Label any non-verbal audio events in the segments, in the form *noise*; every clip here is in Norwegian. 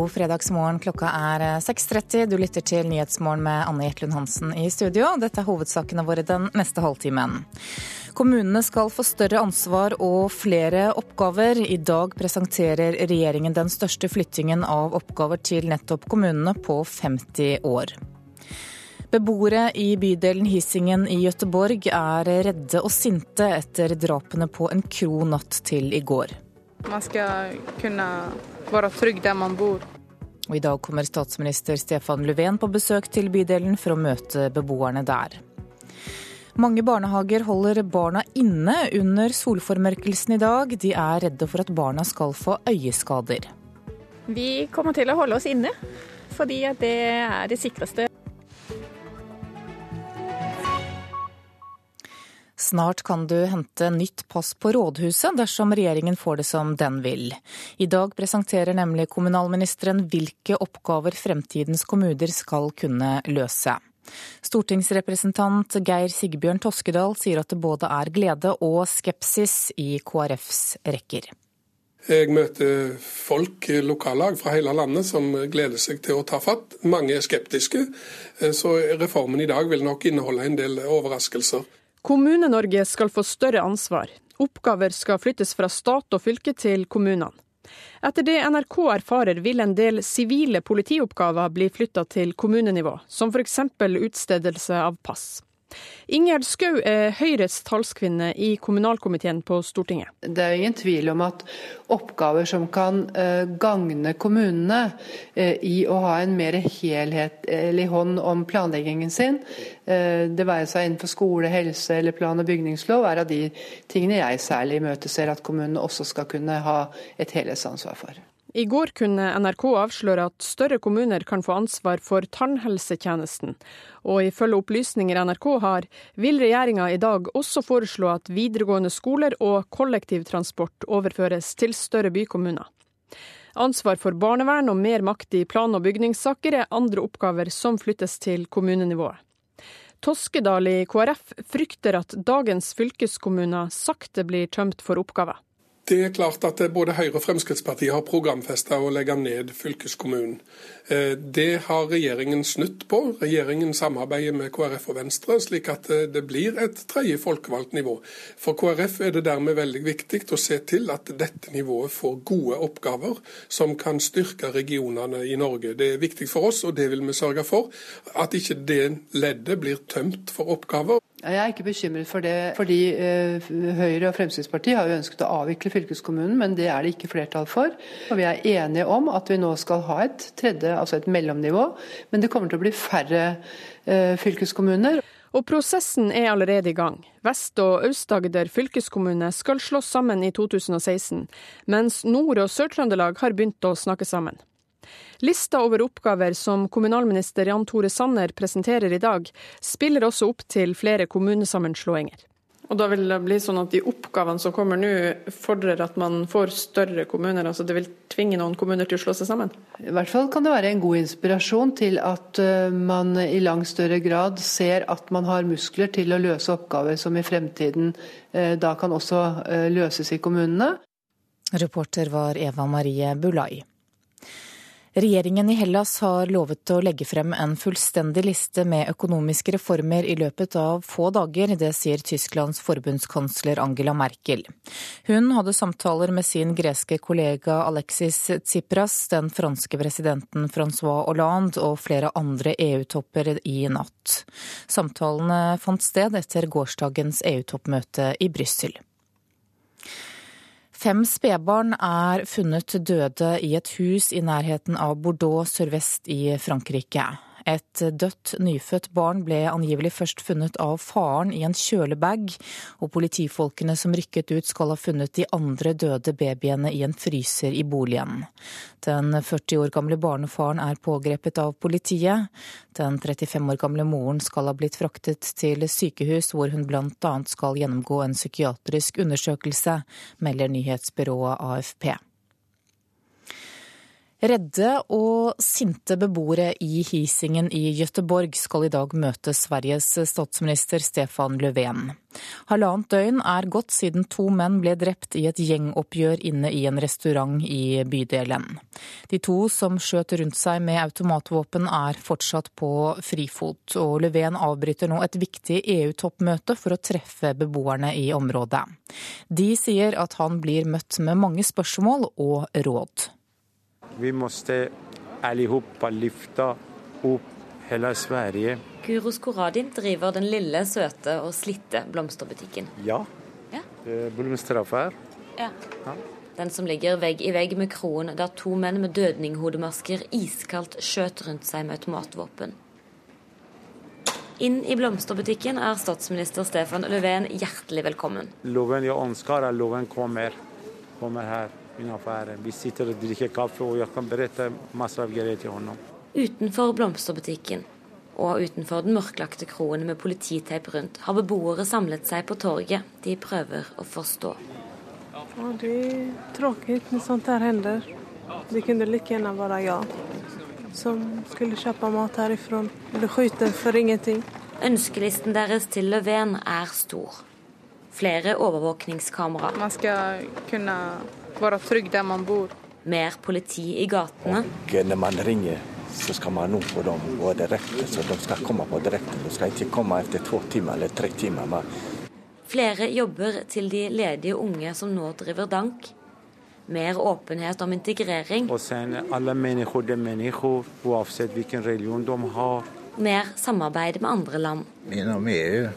God fredagsmorgen. Klokka er 6.30. Du lytter til Nyhetsmorgen med Anne Jetlund Hansen i studio. Dette er hovedsakene våre den neste halvtimen. Kommunene skal få større ansvar og flere oppgaver. I dag presenterer regjeringen den største flyttingen av oppgaver til nettopp kommunene på 50 år. Beboere i bydelen Hisingen i Gøteborg er redde og sinte etter drapene på en kro natt til i går. Man skal kunne være trygg der man bor. Og I dag kommer statsminister Stefan Löfven på besøk til bydelen for å møte beboerne der. Mange barnehager holder barna inne under solformørkelsen i dag. De er redde for at barna skal få øyeskader. Vi kommer til å holde oss inne, fordi det er det sikreste. Snart kan du hente nytt pass på rådhuset dersom regjeringen får det som den vil. I dag presenterer nemlig kommunalministeren hvilke oppgaver fremtidens kommuner skal kunne løse. Stortingsrepresentant Geir Sigbjørn Toskedal sier at det både er glede og skepsis i KrFs rekker. Jeg møter folk, lokallag fra hele landet, som gleder seg til å ta fatt. Mange er skeptiske, så reformen i dag vil nok inneholde en del overraskelser. Kommune-Norge skal få større ansvar. Oppgaver skal flyttes fra stat og fylke til kommunene. Etter det NRK erfarer, vil en del sivile politioppgaver bli flytta til kommunenivå, som f.eks. utstedelse av pass. Ingjerd Skau er Høyres talskvinne i kommunalkomiteen på Stortinget. Det er ingen tvil om at oppgaver som kan eh, gagne kommunene eh, i å ha en mer helhetlig hånd om planleggingen sin, eh, det være seg innenfor skole, helse eller plan- og bygningslov, er av de tingene jeg særlig imøteser at kommunene også skal kunne ha et helhetsansvar for. I går kunne NRK avsløre at større kommuner kan få ansvar for tannhelsetjenesten. Og ifølge opplysninger NRK har, vil regjeringa i dag også foreslå at videregående skoler og kollektivtransport overføres til større bykommuner. Ansvar for barnevern og mer makt i plan- og bygningssaker er andre oppgaver som flyttes til kommunenivået. Toskedal i KrF frykter at dagens fylkeskommuner sakte blir tømt for oppgaver. Det er klart at både Høyre og Fremskrittspartiet har programfesta å legge ned fylkeskommunen. Eh, det har regjeringen snudd på. Regjeringen samarbeider med KrF og Venstre, slik at eh, det blir et tredje folkevalgt nivå. For KrF er det dermed veldig viktig å se til at dette nivået får gode oppgaver som kan styrke regionene i Norge. Det er viktig for oss, og det vil vi sørge for. At ikke det leddet blir tømt for oppgaver. Jeg er ikke bekymret for det, fordi eh, Høyre og Fremskrittspartiet har jo ønsket å avvikle fylkeskommunen, men det er det ikke flertall for. Og Vi er enige om at vi nå skal ha et tredje, altså et mellomnivå, men det kommer til å bli færre eh, fylkeskommuner. Og prosessen er allerede i gang. Vest- og Aust-Agder fylkeskommune skal slås sammen i 2016, mens Nord- og Sør-Trøndelag har begynt å snakke sammen. Lista over oppgaver som kommunalminister Jan Tore Sanner presenterer i dag, spiller også opp til flere kommunesammenslåinger. Og da vil det bli sånn at de oppgavene som kommer nå, fordrer at man får større kommuner? altså Det vil tvinge noen kommuner til å slå seg sammen? I hvert fall kan det være en god inspirasjon til at eh, man i langt større grad ser at man har muskler til å løse oppgaver som i fremtiden eh, da kan også eh, løses i kommunene. Reporter var Eva Marie Bulai. Regjeringen i Hellas har lovet å legge frem en fullstendig liste med økonomiske reformer i løpet av få dager. Det sier Tysklands forbundskansler Angela Merkel. Hun hadde samtaler med sin greske kollega Alexis Tsipras, den franske presidenten Francois Hollande og flere andre EU-topper i natt. Samtalene fant sted etter gårsdagens EU-toppmøte i Brussel. Fem spedbarn er funnet døde i et hus i nærheten av Bordeaux sørvest i Frankrike. Et dødt nyfødt barn ble angivelig først funnet av faren i en kjølebag, og politifolkene som rykket ut skal ha funnet de andre døde babyene i en fryser i boligen. Den 40 år gamle barnefaren er pågrepet av politiet. Den 35 år gamle moren skal ha blitt fraktet til sykehus, hvor hun bl.a. skal gjennomgå en psykiatrisk undersøkelse, melder nyhetsbyrået AFP. Redde og sinte beboere i Hisingen i Gøteborg skal i dag møte Sveriges statsminister Stefan Löfven. Halvannet døgn er gått siden to menn ble drept i et gjengoppgjør inne i en restaurant i bydelen. De to som skjøt rundt seg med automatvåpen er fortsatt på frifot, og Löfven avbryter nå et viktig EU-toppmøte for å treffe beboerne i området. De sier at han blir møtt med mange spørsmål og råd. Vi måste allihopa lyfte opp hele Sverige. Guro Skoradin driver den lille, søte og slitte blomsterbutikken. Ja, ja. blomsteraffær. Ja. ja. Den som ligger vegg i vegg med kroen der to menn med dødninghodemasker iskaldt skjøt rundt seg med automatvåpen. Inn i blomsterbutikken er statsminister Stefan Löfven hjertelig velkommen. Loven jeg ønsker at loven kommer, kommer her affæren. Vi sitter og drikker kaffe, og jeg kan berette masse av greier til ham. Utenfor blomsterbutikken og utenfor den mørklagte kroen med polititeip rundt har beboere samlet seg på torget. De prøver å forstå. Ja, det er tråkig når sånt her hender. Det kunne like gjerne være jeg som skulle kjøpe mat herifra. Ble skutt for ingenting. Ønskelisten deres til Löfven er stor. Flere overvåkningskamera. Man skal kunne være trygg der man bor. Mer politi i gatene. Og når man ringer, så skal man nå på dem og direkte, så de skal komme på direkte. De skal ikke komme etter to timer eller tre timer. Flere jobber til de ledige unge som nå driver dank. Mer åpenhet om integrering. Og sen alle mennesker de mennesker, uansett hvilken religion de har. Mer samarbeid med andre land. Innom EU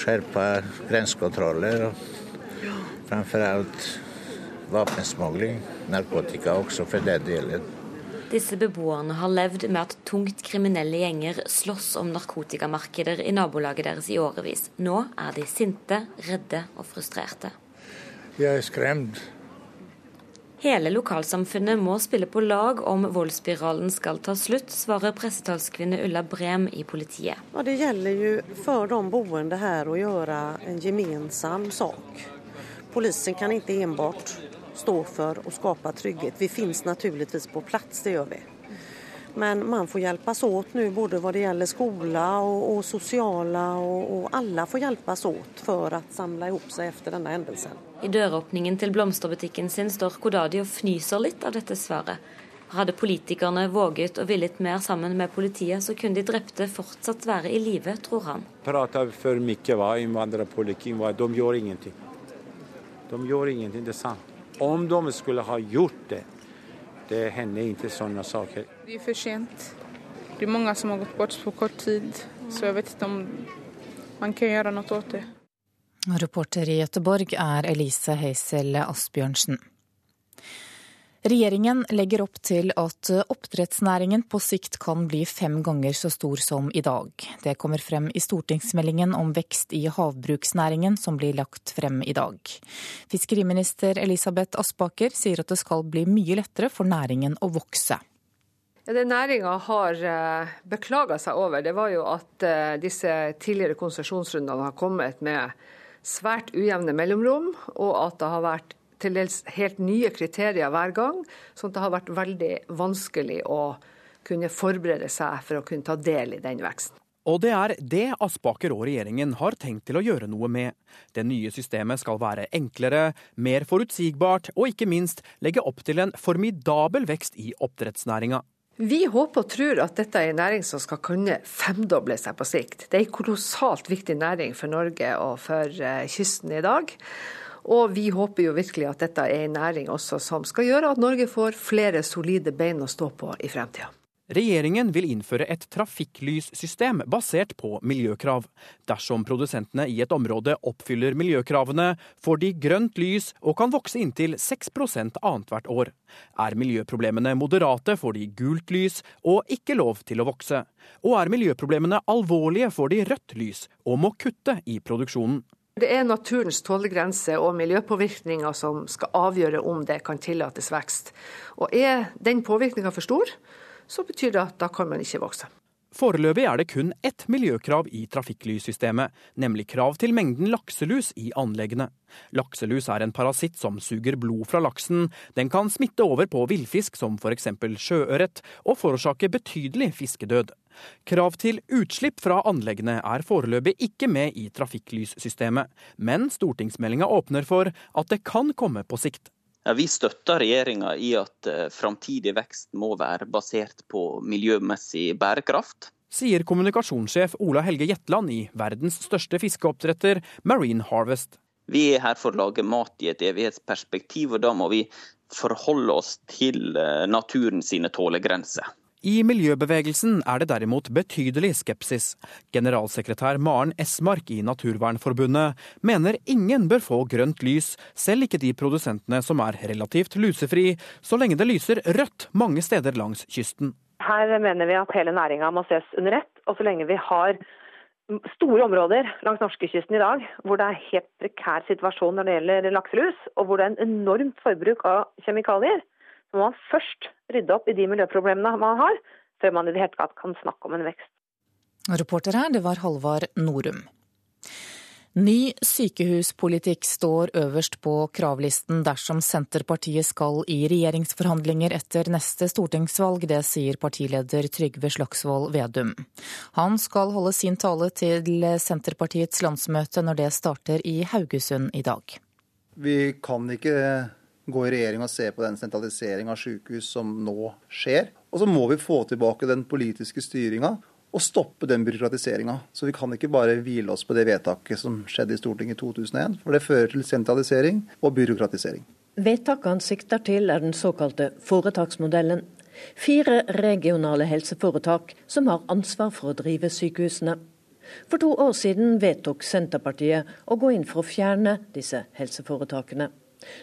skjerpa grensekontroller og framfor alt våpensmugling, narkotika også for det delen. Disse beboerne har levd med at tungt kriminelle gjenger slåss om narkotikamarkeder i nabolaget deres i årevis. Nå er de sinte, redde og frustrerte. Jeg er skremt. Hele lokalsamfunnet må spille på lag om voldsspiralen skal ta slutt, svarer pressetalskvinne Ulla Brem i politiet. Og det gjelder jo for de boende her å gjøre en gemensam sak. Polisen kan ikke enbart stå for å skape trygghet. Vi finnes naturligvis på plass, det gjør vi. Men man får hjelpes åt nå, både hva det gjelder skole og, og sosiale, og, og, alle får hjelpes åt for å samle ihop seg etter denne hendelsen. I døråpningen til blomsterbutikken sin står Kodadi og fnyser litt av dette svaret. Hadde politikerne våget og villet mer sammen med politiet, så kunne de drepte fortsatt være i live, tror han. Prater for mye hva innvandrerpolitikk de gjør ingenting. De gjør ingenting, det er sant. Om de skulle ha gjort det, det hender ikke sånne saker. Det er for sent. Det er mange som har gått bort på kort tid, så jeg vet ikke om man kan gjøre noe åt det. Reporter i Gøteborg er Elise Heisel Asbjørnsen. Regjeringen legger opp til at oppdrettsnæringen på sikt kan bli fem ganger så stor som i dag. Det kommer frem i stortingsmeldingen om vekst i havbruksnæringen som blir lagt frem i dag. Fiskeriminister Elisabeth Aspaker sier at det skal bli mye lettere for næringen å vokse. Det næringa har eh, beklaga seg over, det var jo at eh, disse tidligere konsesjonsrundene har kommet med svært ujevne mellomrom, og at det har vært til dels helt nye kriterier hver gang, sånn at det har vært veldig vanskelig å kunne forberede seg for å kunne ta del i den veksten. Og det er det Aspaker og regjeringen har tenkt til å gjøre noe med. Det nye systemet skal være enklere, mer forutsigbart og ikke minst legge opp til en formidabel vekst i oppdrettsnæringa. Vi håper og tror at dette er en næring som skal kunne femdoble seg på sikt. Det er en kolossalt viktig næring for Norge og for eh, kysten i dag. Og vi håper jo virkelig at dette er en næring også som skal gjøre at Norge får flere solide bein å stå på i fremtida. Regjeringen vil innføre et trafikklyssystem basert på miljøkrav. Dersom produsentene i et område oppfyller miljøkravene, får de grønt lys og kan vokse inntil 6% annethvert år. Er miljøproblemene moderate, får de gult lys og ikke lov til å vokse. Og er miljøproblemene alvorlige, får de rødt lys og må kutte i produksjonen. Det er naturens tålegrense og miljøpåvirkninger som skal avgjøre om det kan tillates vekst. Og Er den påvirkninga for stor, så betyr det at da kan man ikke vokse. Foreløpig er det kun ett miljøkrav i trafikklyssystemet, nemlig krav til mengden lakselus i anleggene. Lakselus er en parasitt som suger blod fra laksen. Den kan smitte over på villfisk som f.eks. sjøørret, og forårsake betydelig fiskedød. Krav til utslipp fra anleggene er foreløpig ikke med i trafikklyssystemet, men stortingsmeldinga åpner for at det kan komme på sikt. Ja, vi støtter regjeringa i at uh, framtidig vekst må være basert på miljømessig bærekraft. Sier kommunikasjonssjef Ola Helge Jetland i verdens største fiskeoppdretter Marine Harvest. Vi er her for å lage mat i et evighetsperspektiv, og da må vi forholde oss til uh, naturen sine tålegrenser. I miljøbevegelsen er det derimot betydelig skepsis. Generalsekretær Maren Esmark i Naturvernforbundet mener ingen bør få grønt lys, selv ikke de produsentene som er relativt lusefri, så lenge det lyser rødt mange steder langs kysten. Her mener vi at hele næringa må ses under ett. Og så lenge vi har store områder langs norskekysten i dag hvor det er helt prekær situasjon når det gjelder lakselus, og hvor det er en enormt forbruk av kjemikalier, så må man først rydde opp i de miljøproblemene man har, før man i det hele tatt kan snakke om en vekst. Reporter her, det var Halvard Norum. Ny sykehuspolitikk står øverst på kravlisten dersom Senterpartiet skal i regjeringsforhandlinger etter neste stortingsvalg. Det sier partileder Trygve Slagsvold Vedum. Han skal holde sin tale til Senterpartiets landsmøte når det starter i Haugesund i dag. Vi kan ikke gå i regjering og se på den sentralisering av sykehus som nå skjer. Og så må vi få tilbake den politiske styringa og stoppe den byråkratiseringa. Så vi kan ikke bare hvile oss på det vedtaket som skjedde i Stortinget i 2001, for det fører til sentralisering og byråkratisering. Vedtakene sikter til er den såkalte foretaksmodellen. Fire regionale helseforetak som har ansvar for å drive sykehusene. For to år siden vedtok Senterpartiet å gå inn for å fjerne disse helseforetakene.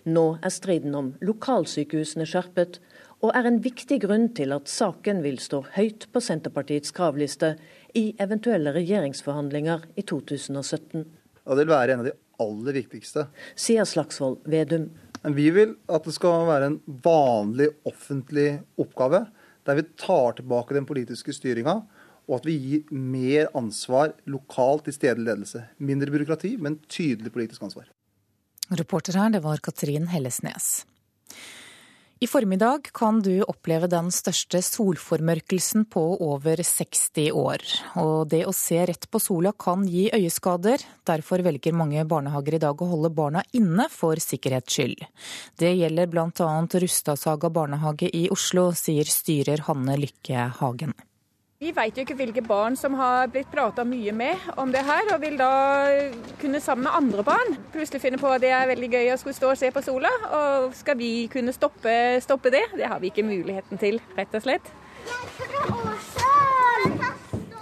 Nå er striden om lokalsykehusene skjerpet, og er en viktig grunn til at saken vil stå høyt på Senterpartiets kravliste i eventuelle regjeringsforhandlinger i 2017. Ja, det vil være en av de aller viktigste. Sier Slagsvold Vedum. Vi vil at det skal være en vanlig offentlig oppgave, der vi tar tilbake den politiske styringa, og at vi gir mer ansvar lokalt til stedlig ledelse. Mindre byråkrati, men tydelig politisk ansvar. Reporter her, det var Katrin Hellesnes. I formiddag kan du oppleve den største solformørkelsen på over 60 år. Og det å se rett på sola kan gi øyeskader. Derfor velger mange barnehager i dag å holde barna inne for sikkerhets skyld. Det gjelder bl.a. Rustadsaga barnehage i Oslo, sier styrer Hanne Lykke Hagen. Vi vet jo ikke hvilke barn som har blitt prata mye med om det her, og vil da kunne sammen med andre barn plutselig finne på at det er veldig gøy å skulle stå og se på sola. Og skal vi kunne stoppe, stoppe det? Det har vi ikke muligheten til, rett og slett.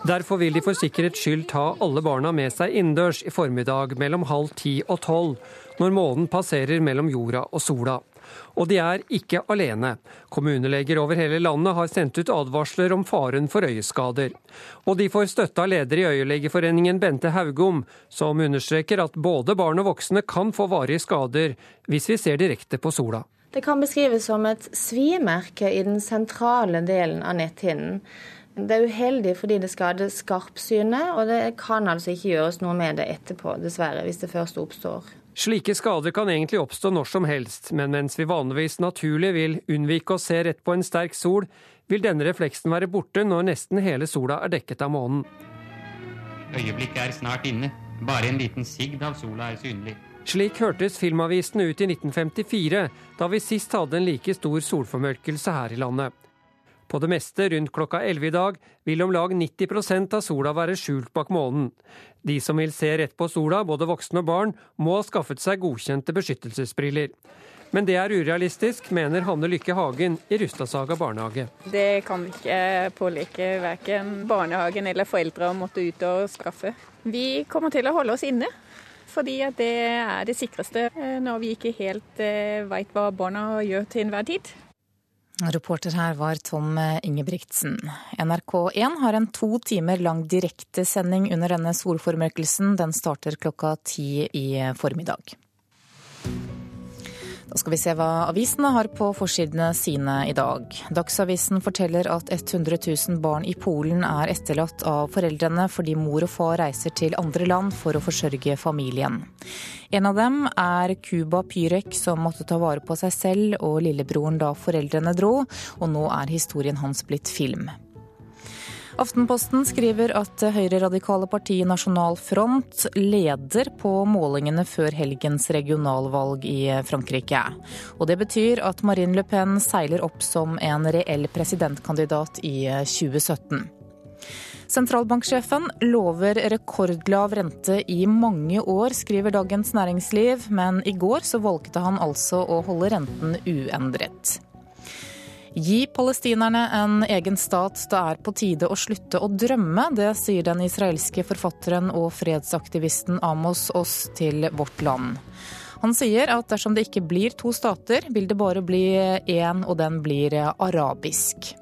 Derfor vil de for sikkerhets skyld ta alle barna med seg innendørs i formiddag mellom halv ti og tolv, når månen passerer mellom jorda og sola. Og de er ikke alene. Kommuneleger over hele landet har sendt ut advarsler om faren for øyeskader. Og de får støtte av leder i Øyelegeforeningen Bente Haugom, som understreker at både barn og voksne kan få varige skader hvis vi ser direkte på sola. Det kan beskrives som et svimerke i den sentrale delen av netthinnen. Det er uheldig fordi det skader skarpsynet, og det kan altså ikke gjøres noe med det etterpå, dessverre, hvis det først oppstår. Slike skader kan egentlig oppstå når som helst, men mens vi vanligvis naturlig vil unnvike å se rett på en sterk sol, vil denne refleksen være borte når nesten hele sola er dekket av månen. Øyeblikket er snart inne. Bare en liten sigd av sola er synlig. Slik hørtes filmavisene ut i 1954, da vi sist hadde en like stor solformørkelse her i landet. På det meste rundt klokka 11 i dag vil om lag 90% av sola være skjult bak månen. De som vil se rett på sola, både voksne og barn, må ha skaffet seg godkjente beskyttelsesbriller. Men det er urealistisk, mener Hanne Lykke Hagen i Rustadsaga barnehage. Det kan vi ikke pålike verken barnehagen eller foreldre å måtte ut og skaffe. Vi kommer til å holde oss inne, fordi det er det sikreste eh, når vi ikke helt eh, veit hva barna gjør til enhver tid. Reporter her var Tom Ingebrigtsen. NRK1 har en to timer lang direktesending under denne solformørkelsen. Den starter klokka ti i formiddag. Da skal vi se hva avisene har på forsidene sine i dag. Dagsavisen forteller at 100 000 barn i Polen er etterlatt av foreldrene fordi mor og far reiser til andre land for å forsørge familien. En av dem er Kuba Pyrek, som måtte ta vare på seg selv og lillebroren da foreldrene dro, og nå er historien hans blitt film. Aftenposten skriver at høyreradikale partiet Nasjonal Front leder på målingene før helgens regionalvalg i Frankrike. Og det betyr at Marine Le Pen seiler opp som en reell presidentkandidat i 2017. Sentralbanksjefen lover rekordlav rente i mange år, skriver Dagens Næringsliv, men i går så valgte han altså å holde renten uendret. Gi palestinerne en egen stat, det er på tide å slutte å drømme. Det sier den israelske forfatteren og fredsaktivisten Amos Oss til Vårt Land. Han sier at dersom det ikke blir to stater, vil det bare bli én, og den blir arabisk.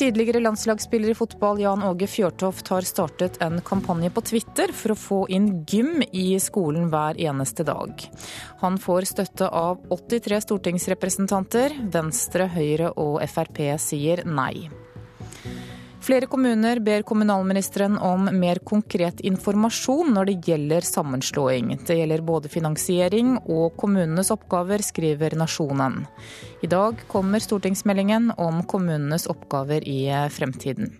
Tidligere landslagsspiller i fotball Jan Åge Fjørtoft har startet en kampanje på Twitter for å få inn gym i skolen hver eneste dag. Han får støtte av 83 stortingsrepresentanter. Venstre, Høyre og Frp sier nei. Flere kommuner ber kommunalministeren om mer konkret informasjon når det gjelder sammenslåing. Det gjelder både finansiering og kommunenes oppgaver, skriver Nasjonen. I dag kommer stortingsmeldingen om kommunenes oppgaver i fremtiden.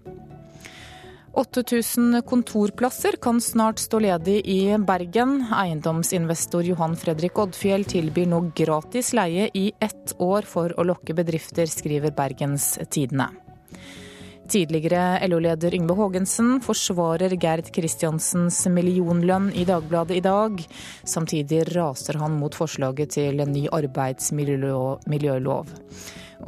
8000 kontorplasser kan snart stå ledig i Bergen. Eiendomsinvestor Johan Fredrik Oddfjell tilbyr nå gratis leie i ett år for å lokke bedrifter, skriver Bergens Tidende. Tidligere LO-leder Yngve Haagensen forsvarer Gerd Kristiansens millionlønn i Dagbladet i dag. Samtidig raser han mot forslaget til en ny arbeidsmiljølov.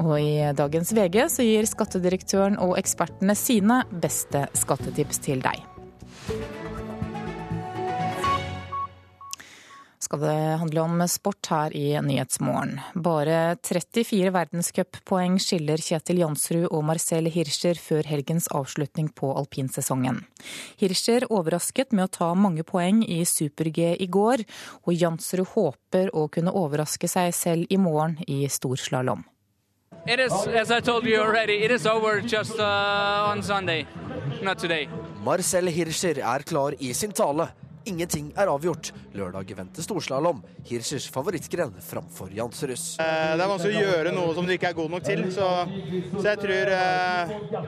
Og i dagens VG så gir skattedirektøren og ekspertene sine beste skattetips til deg. Skal det handle om sport her i Nyhetsmorgen. Bare 34 verdenscuppoeng skiller Kjetil Jansrud og Marcel Hirscher før helgens avslutning på alpinsesongen. Hirscher overrasket med å ta mange poeng i super-G i går, og Jansrud håper å kunne overraske seg selv i morgen i storslalåm. It is, as I told you already, it is over just uh, on Sunday, not today. Marcel Hirscher er klar i sin tale. Ingenting er avgjort. Lørdag venter storslalåm, Hirschers favorittgren framfor Jansrus. Eh, det er vanskelig å gjøre noe som du ikke er god nok til, så, så jeg tror eh, ja,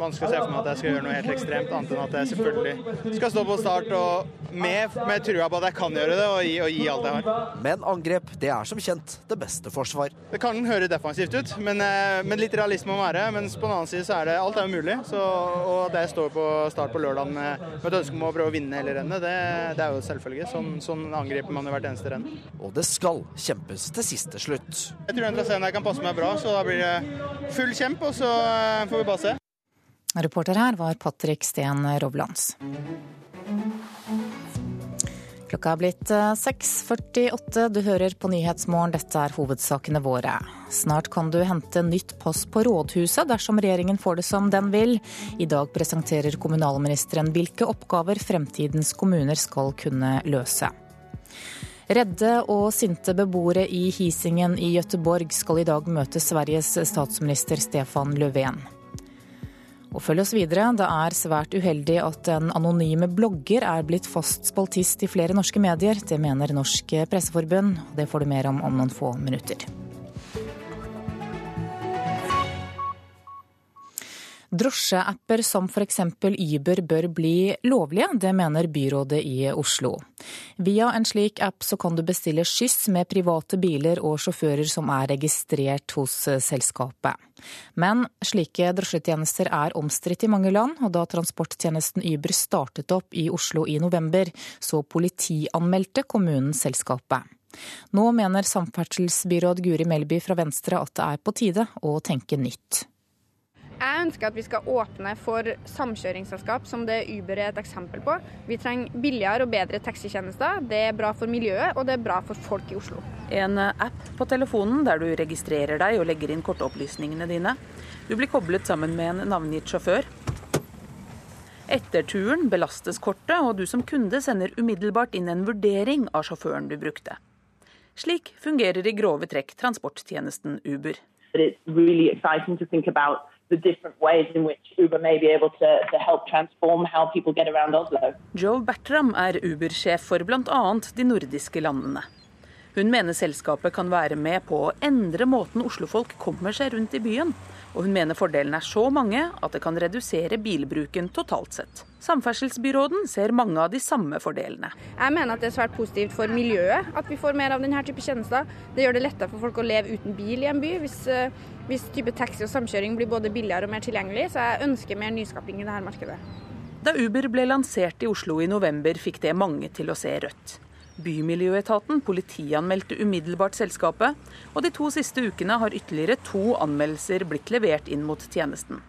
Vanskelig å se for meg at jeg skal gjøre noe helt ekstremt, annet enn at jeg selvfølgelig skal stå på start og med, med trua på at jeg kan gjøre det, og gi, og gi alt jeg har. Men angrep, det er som kjent det beste forsvar. Det kan høre defensivt ut, men, eh, men litt realisme må være. Mens på den annen side så er det alt er jo mulig. Så, og at jeg står på start på lørdag med, med et ønske om å prøve å vinne hele rennet rennet, det, det, er jo selvfølgelig. Sånn, sånn angriper man i hvert eneste renn. Og det skal kjempes til siste slutt. Jeg tror den traseen her kan passe meg bra, så da blir det full kjemp, og så eh, får vi bare se. Reporter her var Patrick Steen Rovlands. Klokka er blitt 6.48. Eh, du hører på Nyhetsmorgen. Dette er hovedsakene våre. Snart kan du hente nytt pass på rådhuset dersom regjeringen får det som den vil. I dag presenterer kommunalministeren hvilke oppgaver fremtidens kommuner skal kunne løse. Redde og sinte beboere i Hisingen i Gøteborg skal i dag møte Sveriges statsminister Stefan Löfven. Og følg oss videre. Det er svært uheldig at en anonyme blogger er blitt fast spaltist i flere norske medier. Det mener Norsk Presseforbund. Det får du mer om om noen få minutter. Drosjeapper som f.eks. Uber bør bli lovlige, det mener byrådet i Oslo. Via en slik app så kan du bestille skyss med private biler og sjåfører som er registrert hos selskapet. Men slike drosjetjenester er omstridt i mange land, og da transporttjenesten Uber startet opp i Oslo i november, så politianmeldte kommunen selskapet. Nå mener samferdselsbyråd Guri Melby fra Venstre at det er på tide å tenke nytt. Jeg ønsker at vi skal åpne for samkjøringsselskap, som det Uber er et eksempel på. Vi trenger billigere og bedre taxitjenester. Det er bra for miljøet, og det er bra for folk i Oslo. En app på telefonen der du registrerer deg og legger inn kortopplysningene dine. Du blir koblet sammen med en navngitt sjåfør. Etter turen belastes kortet, og du som kunde sender umiddelbart inn en vurdering av sjåføren du brukte. Slik fungerer i grove trekk transporttjenesten Uber. Really the different ways in which Uber may be able to, to help transform how people get around Oslo. Joe Bertram er Uber-sjef for bl.a. de nordiske landene. Hun mener selskapet kan være med på å endre måten oslofolk kommer seg rundt i byen, og hun mener fordelene er så mange at det kan redusere bilbruken totalt sett. Samferdselsbyråden ser mange av de samme fordelene. Jeg mener at det er svært positivt for miljøet at vi får mer av denne type tjenester. Det gjør det lettere for folk å leve uten bil i en by, hvis, eh, hvis type taxi og samkjøring blir både billigere og mer tilgjengelig. Så jeg ønsker mer nyskaping i dette markedet. Da Uber ble lansert i Oslo i november, fikk det mange til å se rødt. Bymiljøetaten politianmeldte umiddelbart selskapet, og de to siste ukene har ytterligere to anmeldelser blitt levert inn mot tjenesten.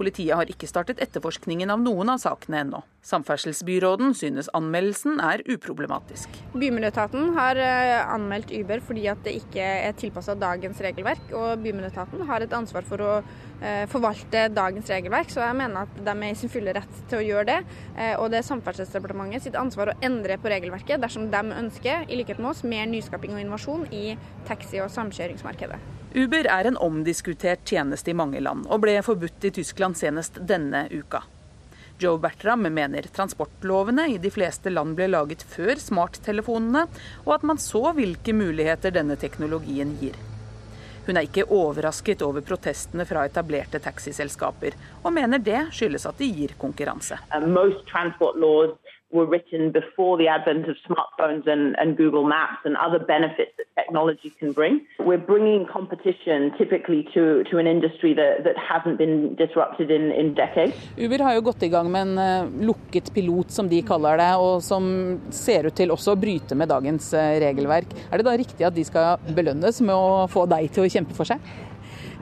Politiet har ikke startet etterforskningen av noen av sakene ennå. Samferdselsbyråden synes anmeldelsen er uproblematisk. Bymiljøetaten har eh, anmeldt Uber fordi at det ikke er tilpassa dagens regelverk. Og Bymiljøetaten har et ansvar for å eh, forvalte dagens regelverk, så jeg mener at de er i sin fulle rett til å gjøre det. Eh, og det er Samferdselsdepartementet sitt ansvar å endre på regelverket dersom de ønsker, i likhet med oss, mer nyskaping og innovasjon i taxi- og samkjøringsmarkedet. Uber er en omdiskutert tjeneste i mange land, og ble forbudt i Tyskland senest denne uka. Joe Bertram mener transportlovene i de fleste land ble laget før smarttelefonene, og at man så hvilke muligheter denne teknologien gir. Hun er ikke overrasket over protestene fra etablerte taxiselskaper, og mener det skyldes at de gir konkurranse. Uh, were written before the advent of smartphones and, and, Google Maps and other benefits that technology can bring. We're bringing competition typically to, to an industry that, that hasn't been disrupted in, in decades. Uber har jo gått i gang med en uh, lukket pilot, som de kaller det, og som ser ut til også å bryte med dagens uh, regelverk. Er det da riktig at de skal belønnes med å få deg til å kjempe for seg?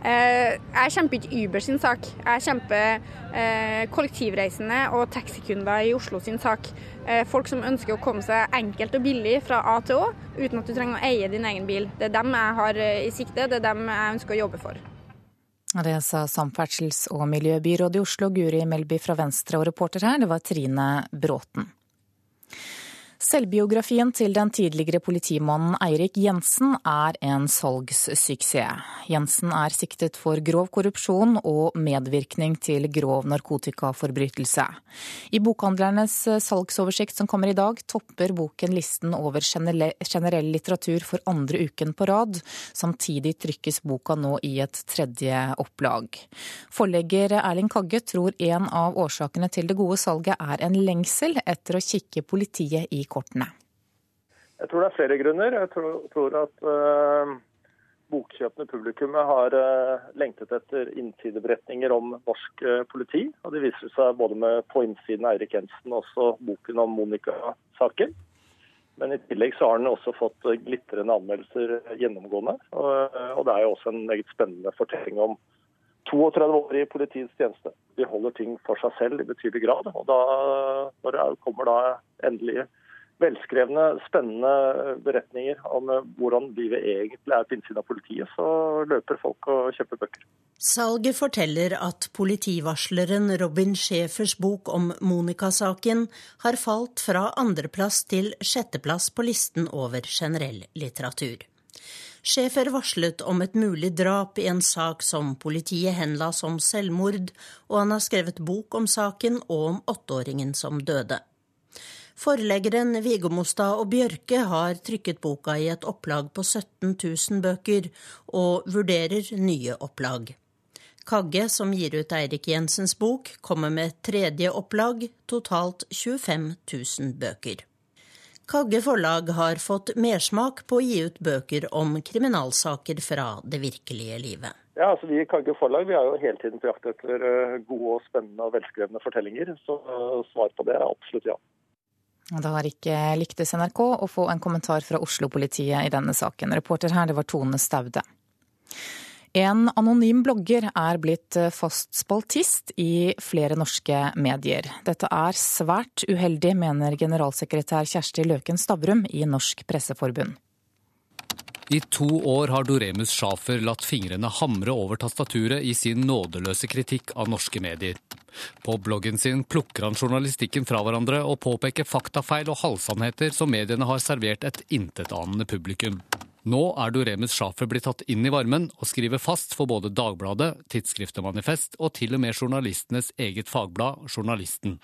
Eh, jeg kjemper ikke Uber sin sak. Jeg kjemper eh, kollektivreisende og taxikunder i Oslo sin sak. Eh, folk som ønsker å komme seg enkelt og billig fra A til Å, uten at du trenger å eie din egen bil. Det er dem jeg har i sikte, det er dem jeg ønsker å jobbe for. Det sa samferdsels- og miljøbyrådet i Oslo, Guri Melby fra Venstre, og reporter her, det var Trine Bråten. Selvbiografien til den tidligere politimannen Eirik Jensen er en salgssuksess. Jensen er siktet for grov korrupsjon og medvirkning til grov narkotikaforbrytelse. I Bokhandlernes salgsoversikt som kommer i dag, topper boken listen over generell litteratur for andre uken på rad. Samtidig trykkes boka nå i et tredje opplag. Forlegger Erling Kagge tror en av årsakene til det gode salget er en lengsel etter å kikke politiet i kortene? Jeg tror det er flere grunner. Jeg tror, tror at uh, bokkjøpende publikummet har uh, lengtet etter innsideberetninger om norsk uh, politi. Og det viser seg både med på innsiden Eirik Jensen og også boken om Monica-saken. Men i tillegg så har den også fått glitrende anmeldelser gjennomgående. Og, det er jo også en meget spennende fortelling om 32 år i politiets tjeneste. De holder ting for seg selv i betydelig grad. Og da, når det kommer da endelig velskrevne, spennende beretninger om eh, hvordan livet egentlig er på innsiden av politiet, så løper folk og kjøper bøker. Salget forteller at politivarsleren Robin Schæfers bok om Monica-saken har falt fra andreplass til sjetteplass på listen over generell litteratur. Schæfer varslet om et mulig drap i en sak som politiet henla som selvmord, og han har skrevet bok om saken og om åtteåringen som døde. Forleggeren Viggo Mostad og Bjørke har trykket boka i et opplag på 17 000 bøker, og vurderer nye opplag. Kagge, som gir ut Eirik Jensens bok, kommer med tredje opplag, totalt 25 000 bøker. Kagge forlag har fått mersmak på å gi ut bøker om kriminalsaker fra det virkelige livet. Ja, altså Vi i Kagge forlag vi har jo hele tiden på jakt etter eh, gode, og spennende og velskrevne fortellinger. Så eh, svar på det er absolutt ja. Det har ikke lyktes NRK å få en kommentar fra Oslo-politiet i denne saken. Reporter her, det var Tone Staude. En anonym blogger er blitt fast spaltist i flere norske medier. Dette er svært uheldig, mener generalsekretær Kjersti Løken Stavrum i Norsk Presseforbund. I to år har Doremus Schafer latt fingrene hamre over tastaturet i sin nådeløse kritikk av norske medier. På bloggen sin plukker han journalistikken fra hverandre og påpeker faktafeil og halvsannheter som mediene har servert et intetanende publikum. Nå er Doremus Schafer blitt tatt inn i varmen og skriver fast for både Dagbladet, Tidsskriftet Manifest og til og med journalistenes eget fagblad, Journalisten.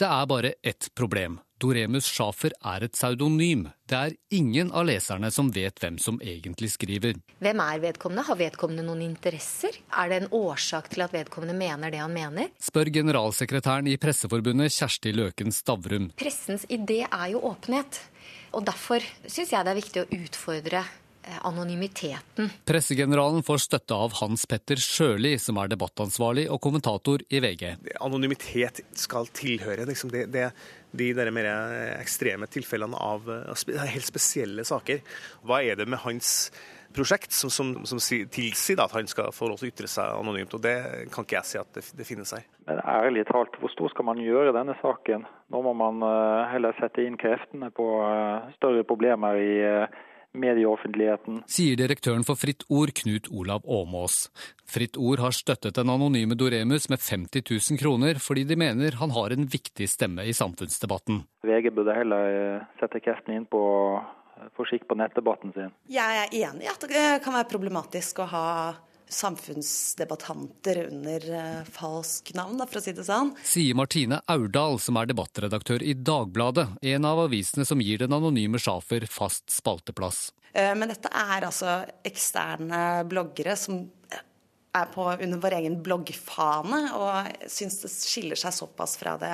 Det er bare ett problem. Doremus Schafer er et pseudonym. Det er ingen av leserne som vet hvem som egentlig skriver. Hvem er vedkommende? Har vedkommende noen interesser? Er det en årsak til at vedkommende mener det han mener? Spør generalsekretæren i Presseforbundet Kjersti Løken Stavrum. Pressens idé er jo åpenhet. Og derfor syns jeg det er viktig å utfordre anonymiteten. Pressegeneralen får støtte av Hans Petter Sjøli, som er debattansvarlig og kommentator i VG. Anonymitet skal tilhøre liksom det, det, de der mer ekstreme tilfellene av helt spesielle saker. Hva er det med hans prosjekt som, som, som tilsier at han skal få lov til å ytre seg anonymt. og Det kan ikke jeg si at det, det finnes her. Men ærlig talt, hvor stor skal man gjøre denne saken? Nå må man uh, heller sette inn kreftene på uh, større problemer i uh, medieoffentligheten. Sier direktøren for Fritt Ord, Knut Olav Åmås. Fritt Ord har støttet den anonyme Doremus med 50 000 kroner, fordi de mener han har en viktig stemme i samfunnsdebatten. VG burde heller sette kreftene inn på forsikt skikk på nettdebatten sin. Jeg er enig i at det kan være problematisk å ha samfunnsdebattanter under uh, falsk navn, for å si det sånn. Sier Martine Aurdal, som er debattredaktør i Dagbladet, en av avisene som gir den anonyme Schafer fast spalteplass. Uh, men dette er altså eksterne bloggere som er på under vår egen bloggfane, og syns det skiller seg såpass fra det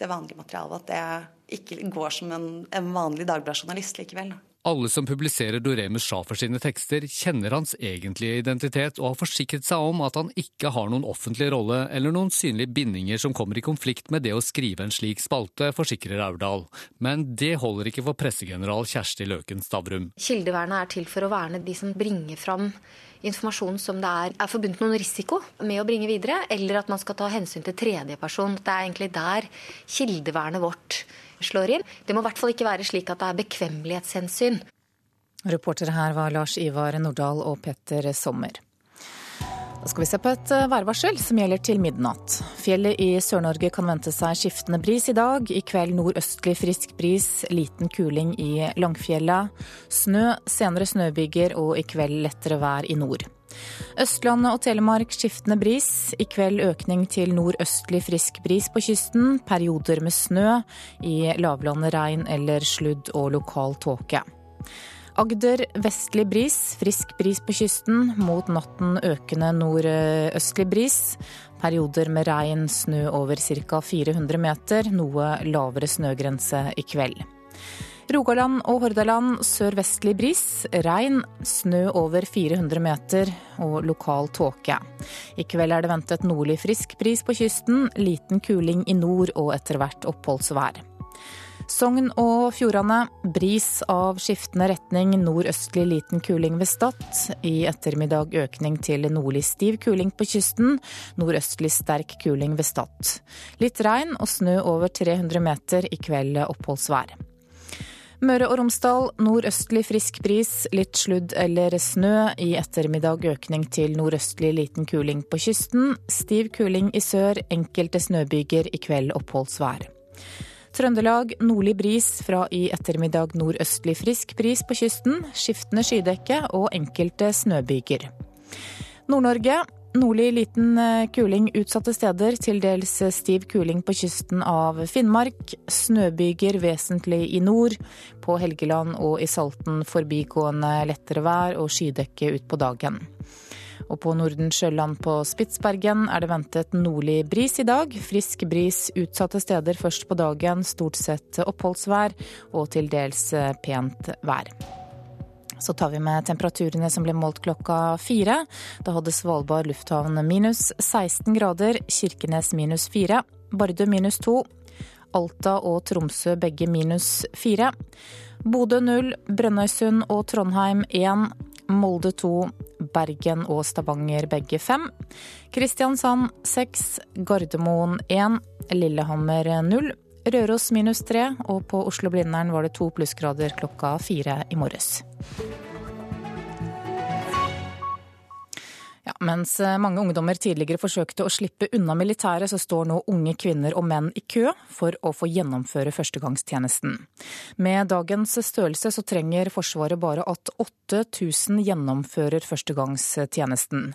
det vanlige materialet. At det ikke går som en, en vanlig dagbladjournalist likevel. Alle som publiserer Doremus Schafer sine tekster, kjenner hans egentlige identitet og har forsikret seg om at han ikke har noen offentlig rolle eller noen synlige bindinger som kommer i konflikt med det å skrive en slik spalte, forsikrer Aurdal. Men det holder ikke for pressegeneral Kjersti Løken Stavrum. Kildevernet er til for å verne de som bringer fram informasjon som det er, er forbundet noen risiko med å bringe videre, eller at man skal ta hensyn til tredjeperson. Det er egentlig der kildevernet vårt slår inn. Det må i hvert fall ikke være slik at det er bekvemmelighetshensyn. Reportere her var Lars Ivar Nordahl og Petter Sommer. Da skal vi se på et eh, værvarsel som gjelder til midnatt. Fjellet i Sør-Norge kan vente seg skiftende bris i dag. I kveld nordøstlig frisk bris, liten kuling i Langfjellet. Snø, senere snøbyger og i kveld lettere vær i nord. Østlandet og Telemark skiftende bris. I kveld økning til nordøstlig frisk bris på kysten. Perioder med snø. I lavlandet regn eller sludd og lokal tåke. Agder vestlig bris, frisk bris på kysten. Mot natten økende nordøstlig bris. Perioder med regn, snø over ca. 400 meter. Noe lavere snøgrense i kveld. Rogaland og Hordaland sørvestlig bris. Regn, snø over 400 meter og lokal tåke. I kveld er det ventet nordlig frisk bris på kysten. Liten kuling i nord og etter hvert oppholdsvær. Sogn og Fjordane bris av skiftende retning, nordøstlig liten kuling ved Stad. I ettermiddag økning til nordlig stiv kuling på kysten, nordøstlig sterk kuling ved Stad. Litt regn og snø over 300 meter, i kveld oppholdsvær. Møre og Romsdal nordøstlig frisk bris, litt sludd eller snø. I ettermiddag økning til nordøstlig liten kuling på kysten. Stiv kuling i sør, enkelte snøbyger, i kveld oppholdsvær. Trøndelag nordlig bris fra i ettermiddag nordøstlig frisk bris på kysten. Skiftende skydekke og enkelte snøbyger. Nord-Norge nordlig liten eh, kuling utsatte steder. Til dels stiv kuling på kysten av Finnmark. Snøbyger vesentlig i nord. På Helgeland og i Salten forbigående lettere vær og skydekke utpå dagen. Og på Nordensjøland på Spitsbergen er det ventet nordlig bris i dag. Frisk bris utsatte steder først på dagen, stort sett oppholdsvær og til dels eh, pent vær. Så tar vi med temperaturene som ble målt klokka fire. Da hadde Svalbard lufthavn minus 16 grader, Kirkenes minus 4, Bardu minus 2, Alta og Tromsø begge minus 4. Bodø 0, Brønnøysund og Trondheim 1, Molde 2, Bergen og Stavanger begge 5. Kristiansand 6, Gardermoen 1, Lillehammer 0. Røros minus tre, og på Oslo-Blindern var det to plussgrader klokka fire i morges. Ja, mens eh, mange ungdommer tidligere forsøkte å slippe unna militæret, så står nå unge kvinner og menn i kø for å få gjennomføre førstegangstjenesten. Med dagens størrelse så trenger Forsvaret bare at 8000 gjennomfører førstegangstjenesten.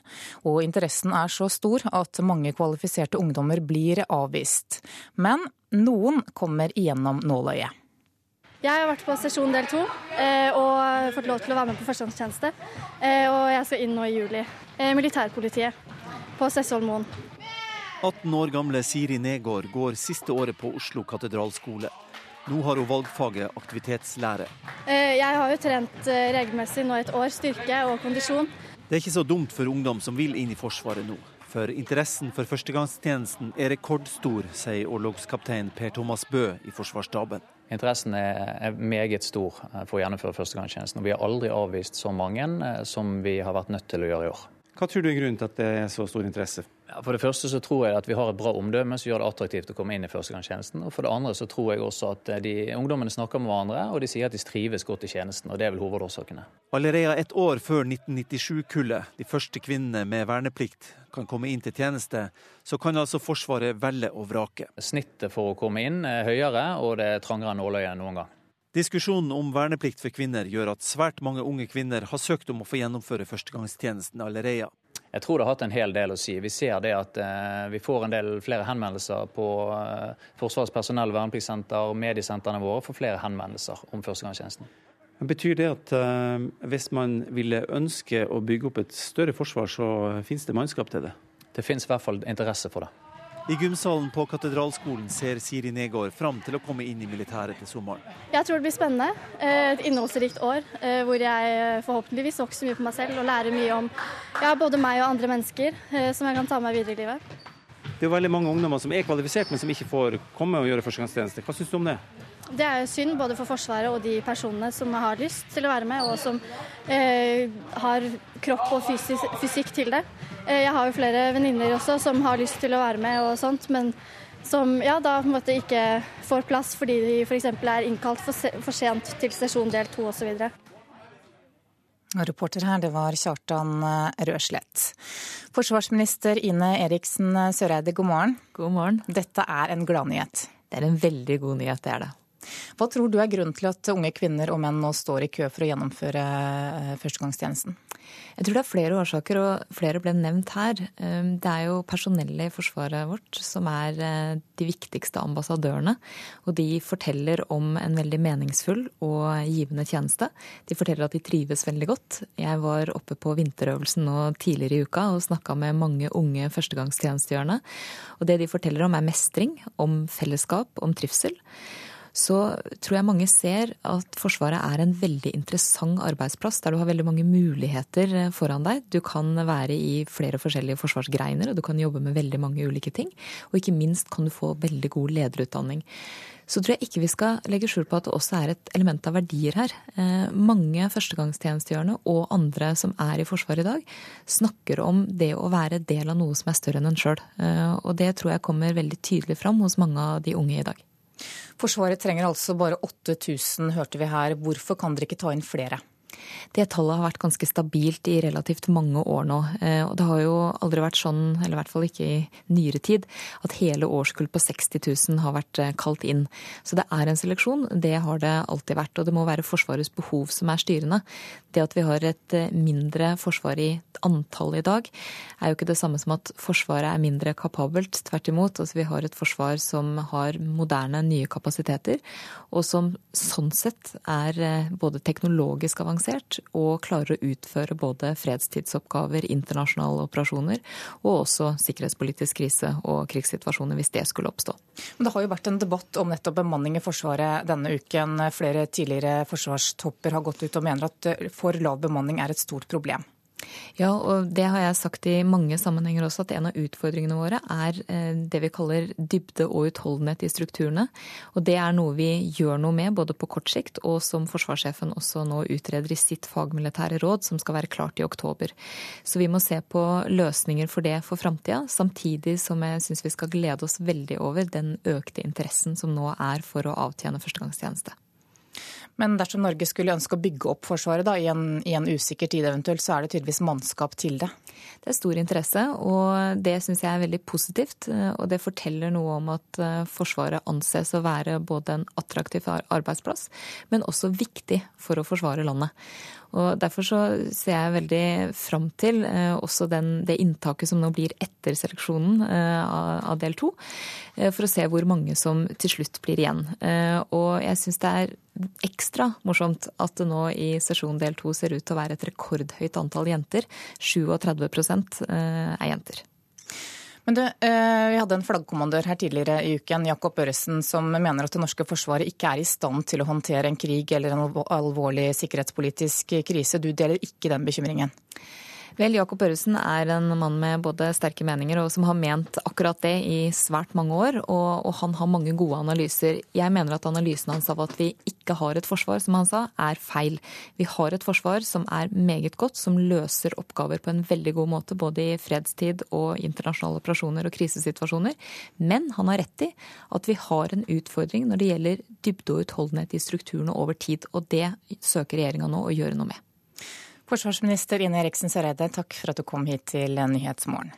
Og interessen er så stor at mange kvalifiserte ungdommer blir avvist. Men noen kommer igjennom nåløyet. Jeg har vært på sesjon del to eh, og fått lov til å være med på førstegangstjeneste. Eh, og jeg skal inn nå i juli. Eh, militærpolitiet på Sessvollmoen. 18 år gamle Siri Negård går siste året på Oslo katedralskole. Nå har hun valgfaget aktivitetslære. Jeg har jo trent regelmessig nå et år, styrke og kondisjon. Det er ikke så dumt for ungdom som vil inn i Forsvaret nå. For interessen for førstegangstjenesten er rekordstor, sier orlogskaptein Per Thomas Bø i Forsvarsstaben. Interessen er, meget stor eh, for å gjennomføre førstegangstjenesten. og Vi har aldri avvist så mange eh, som vi har vært nødt til å gjøre i år. Hva tror du er grunnen til at det er så stor interesse? Ja, for det første så tror jeg at vi har et bra omdømme som gjør det attraktivt å komme inn i førstegangstjenesten. Og for det andre så tror jeg også at eh, de ungdommene snakker med hverandre, og de sier at de trives godt i tjenesten. Og det er vel hovedårsakene. Allerede et år før 1997-kullet, de første kvinnene med verneplikt, kan komme inn til tjeneste, så kan altså Forsvaret velge og vrake. Snittet for å komme inn er høyere, og det er trangere nåløye enn noen gang. Diskusjonen om verneplikt for kvinner gjør at svært mange unge kvinner har søkt om å få gjennomføre førstegangstjenesten allerede. Jeg tror det har hatt en hel del å si. Vi ser det at eh, vi får en del flere henvendelser på eh, Forsvarets personell, vernepliktssenter, mediesentrene våre får flere henvendelser om førstegangstjenesten. Betyr det at eh, hvis man ville ønske å bygge opp et større forsvar, så finnes det mannskap til det? Det finnes i hvert fall interesse for det. I gymsalen på Katedralskolen ser Siri Negård fram til å komme inn i militæret til sommeren. Jeg tror det blir spennende. Eh, et innholdsrikt år eh, hvor jeg forhåpentligvis vokser mye på meg selv og lærer mye om ja, både meg og andre mennesker som jeg kan ta med meg videre i livet. Det er veldig mange ungdommer som er kvalifisert, men som ikke får komme og gjøre førstegangstjeneste. Hva syns du om det? Det er jo synd både for Forsvaret og de personene som har lyst til å være med, og som eh, har kropp og fysisk, fysikk til det. Eh, jeg har jo flere venninner også som har lyst til å være med og sånt, men som ja, da på en måte ikke får plass fordi de f.eks. er innkalt for, se, for, sent til sesjon del to osv. Reporter her, det var Kjartan eh, Røslett. Forsvarsminister Ine Eriksen Søreide, god morgen. God morgen. Dette er en gladnyhet? Det er en veldig god nyhet, det er det. Hva tror du er grunnen til at unge kvinner og menn nå står i kø for å gjennomføre eh, førstegangstjenesten? Jeg tror det er flere årsaker, og flere ble nevnt her. Ehm, det er jo personellet i forsvaret vårt som er eh, de viktigste ambassadørene. Og de forteller om en veldig meningsfull og givende tjeneste. De forteller at de trives veldig godt. Jeg var oppe på vinterøvelsen nå tidligere i uka og snakka med mange unge førstegangstjenestegjørende. Og det de forteller om er mestring, om fellesskap, om trivsel så tror jeg mange ser at Forsvaret er en veldig interessant arbeidsplass, der du har veldig mange muligheter eh, foran deg. Du kan være i flere forskjellige forsvarsgreiner, og du kan jobbe med veldig mange ulike ting. Og ikke minst kan du få veldig god lederutdanning. Så tror jeg ikke vi skal legge skjul på at det også er et element av verdier her. Eh, mange førstegangstjenestegjørende og andre som er i Forsvaret i dag, snakker om det å være del av noe som er større enn en sjøl. Eh, og det tror jeg kommer veldig tydelig fram hos mange av de unge i dag. Forsvaret trenger altså bare 8000, hørte vi her. Hvorfor kan dere ikke ta inn flere? Det tallet har vært ganske stabilt i relativt mange år nå. Eh, og det har jo aldri vært sånn, eller i hvert fall ikke i nyere tid, at hele årskull på 60 000 har vært eh, kalt inn. Så det er en seleksjon. Det har det alltid vært. Og det må være Forsvarets behov som er styrende. Det at vi har et eh, mindre forsvar i antall i dag, er jo ikke det samme som at Forsvaret er mindre kapabelt. Tvert imot. Altså, vi har et forsvar som har moderne, nye kapasiteter, og som sånn sett er både teknologisk avansert og klarer å utføre både fredstidsoppgaver, internasjonale operasjoner og også sikkerhetspolitisk krise og krigssituasjoner hvis det skulle oppstå. Men Det har jo vært en debatt om nettopp bemanning i Forsvaret denne uken. Flere tidligere forsvarstopper har gått ut og mener at for lav bemanning er et stort problem. Ja, og det har jeg sagt i mange sammenhenger også, at en av utfordringene våre er eh, det vi kaller dybde og utholdenhet i strukturene. Og det er noe vi gjør noe med, både på kort sikt og som forsvarssjefen også nå utreder i sitt fagmilitære råd, som skal være klart i oktober. Så vi må se på løsninger for det for framtida, samtidig som jeg syns vi skal glede oss veldig over den økte interessen som nå er for å avtjene førstegangstjeneste. Men dersom Norge skulle ønske å bygge opp Forsvaret da, i, en, i en usikker tid eventuelt, så er det tydeligvis mannskap til det? Det er stor interesse, og det syns jeg er veldig positivt. Og det forteller noe om at eh, Forsvaret anses å være både en attraktiv arbeidsplass, men også viktig for å forsvare landet. Og Derfor så ser jeg veldig fram til eh, også den, det inntaket som nå blir etter seleksjonen eh, av, del to, eh, for å se hvor mange som til slutt blir igjen. Og jeg syns det er ekstra morsomt at det nå i sesjon del to ser ut til å være et rekordhøyt antall jenter. 37 eh, er jenter. Men du, eh, Vi hadde en flaggkommandør her tidligere i uken, Jakob Øresen, som mener at det norske forsvaret ikke er i stand til å håndtere en krig eller en alvorlig sikkerhetspolitisk krise. Du deler ikke den bekymringen? Vel, Jakob Børresen er en mann med både sterke meninger og som har ment akkurat det i svært mange år, og, og, han har mange gode analyser. Jeg mener at analysen hans av at vi ikke har et forsvar, som han sa, er feil. Vi har et forsvar som er meget godt, som løser oppgaver på en veldig god måte, både i fredstid og internasjonale operasjoner og krisesituasjoner. Men han har rett i at vi har en utfordring når det gjelder dybde og utholdenhet i strukturene over tid, og det søker regjeringa nå å gjøre noe med. Forsvarsminister Ine Eriksen Søreide, takk for at du kom hit til Nyhetsmorgen.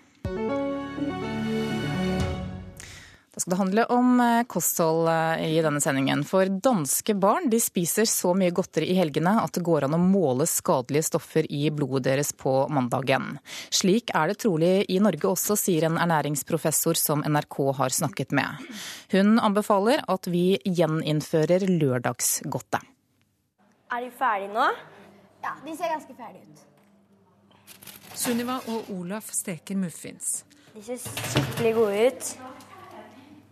Da skal det handle om eh, kosthold eh, i denne sendingen. For danske barn de spiser så mye godteri i helgene at det går an å måle skadelige stoffer i blodet deres på mandagen. Slik er det trolig i Norge også, sier en ernæringsprofessor som NRK har snakket med. Hun anbefaler at vi gjeninnfører lørdagsgodtet. Er de ferdige nå? Ja, de ser ganske ferdige ut. Sunniva og Olaf steker muffins. De ser skikkelig gode ut.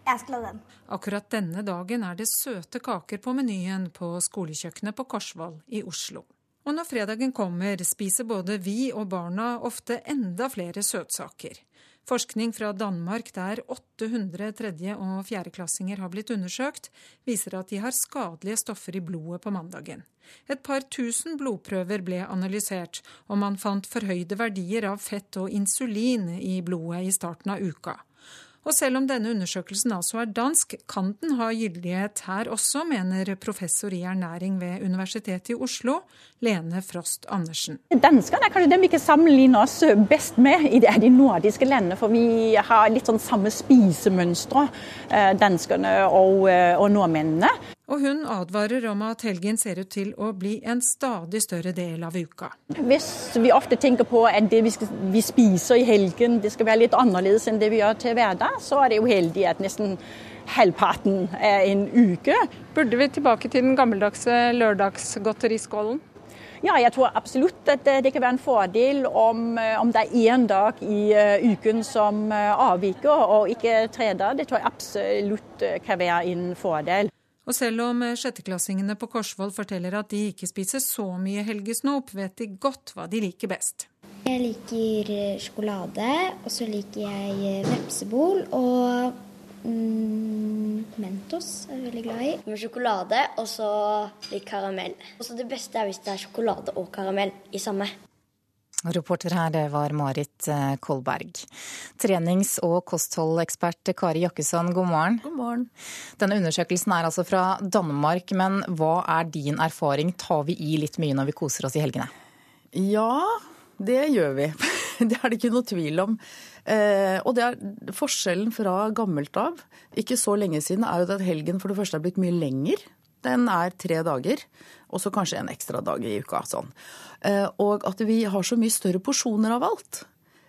Jeg skal ha den. Akkurat denne dagen er det søte kaker på menyen på skolekjøkkenet på Korsvoll i Oslo. Og når fredagen kommer, spiser både vi og barna ofte enda flere søtsaker. Forskning fra Danmark, der 800 tredje- og fjerdeklassinger har blitt undersøkt, viser at de har skadelige stoffer i blodet på mandagen. Et par tusen blodprøver ble analysert, og man fant forhøyde verdier av fett og insulin i blodet i starten av uka. Og selv om denne undersøkelsen altså er dansk, kan den ha gyldighet her også, mener professor i ernæring ved Universitetet i Oslo, Lene Frost Andersen. Danskene er kanskje dem vi kan sammenligne oss best med i de nordiske landene. For vi har litt sånn samme spisemønstre, eh, danskene og, eh, og nordmennene. Og hun advarer om at helgen ser ut til å bli en stadig større del av uka. Hvis vi ofte tenker på at det vi, skal, vi spiser i helgen det skal være litt annerledes enn det vi gjør til hverdag, så er det uheldig at nesten halvparten er en uke. Burde vi tilbake til den gammeldagse lørdagsgodteriskålen? Ja, jeg tror absolutt at det kan være en fordel om, eh, om det er én dag i uh, uken som uh, avviker, og ikke tre dager. Det tror jeg absolutt kan være en fordel. Og selv om sjetteklassingene på Korsvoll forteller at de ikke spiser så mye helgesnop, vet de godt hva de liker best. Jeg liker sjokolade, og så liker jeg vepsebol og mm, Mentos er jeg veldig glad i. Med sjokolade og så litt karamell. Og så Det beste er hvis det er sjokolade og karamell i samme. Reporter her det var Marit eh, Kolberg. Trenings- og kostholdekspert Kari Jakkesson, god morgen. God morgen. Denne undersøkelsen er altså fra Danmark, men hva er din erfaring? Tar vi i litt mye når vi koser oss i helgene? Ja, det gjør vi. *laughs* Det er det ikke noe tvil om. Eh, og det er forskjellen fra gammelt av, ikke så lenge siden, er jo at helgen for det første er blitt mye lenger. Den er tre dager, og så kanskje en ekstra dag i uka. sånn. Eh, og at vi har så mye større porsjoner av alt.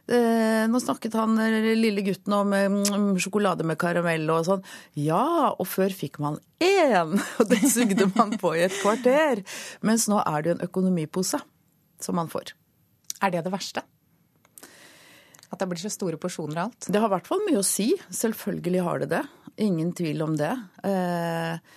Eh, nå snakket han lille gutten om mm, sjokolade med karamell og sånn. Ja, og før fikk man én, *laughs* og den sugde man på i et kvarter. Mens nå er det jo en økonomipose som man får. Er det det verste? At det blir så store porsjoner av alt? Det har i hvert fall mye å si. Selvfølgelig har det det. Ingen tvil om det. Eh,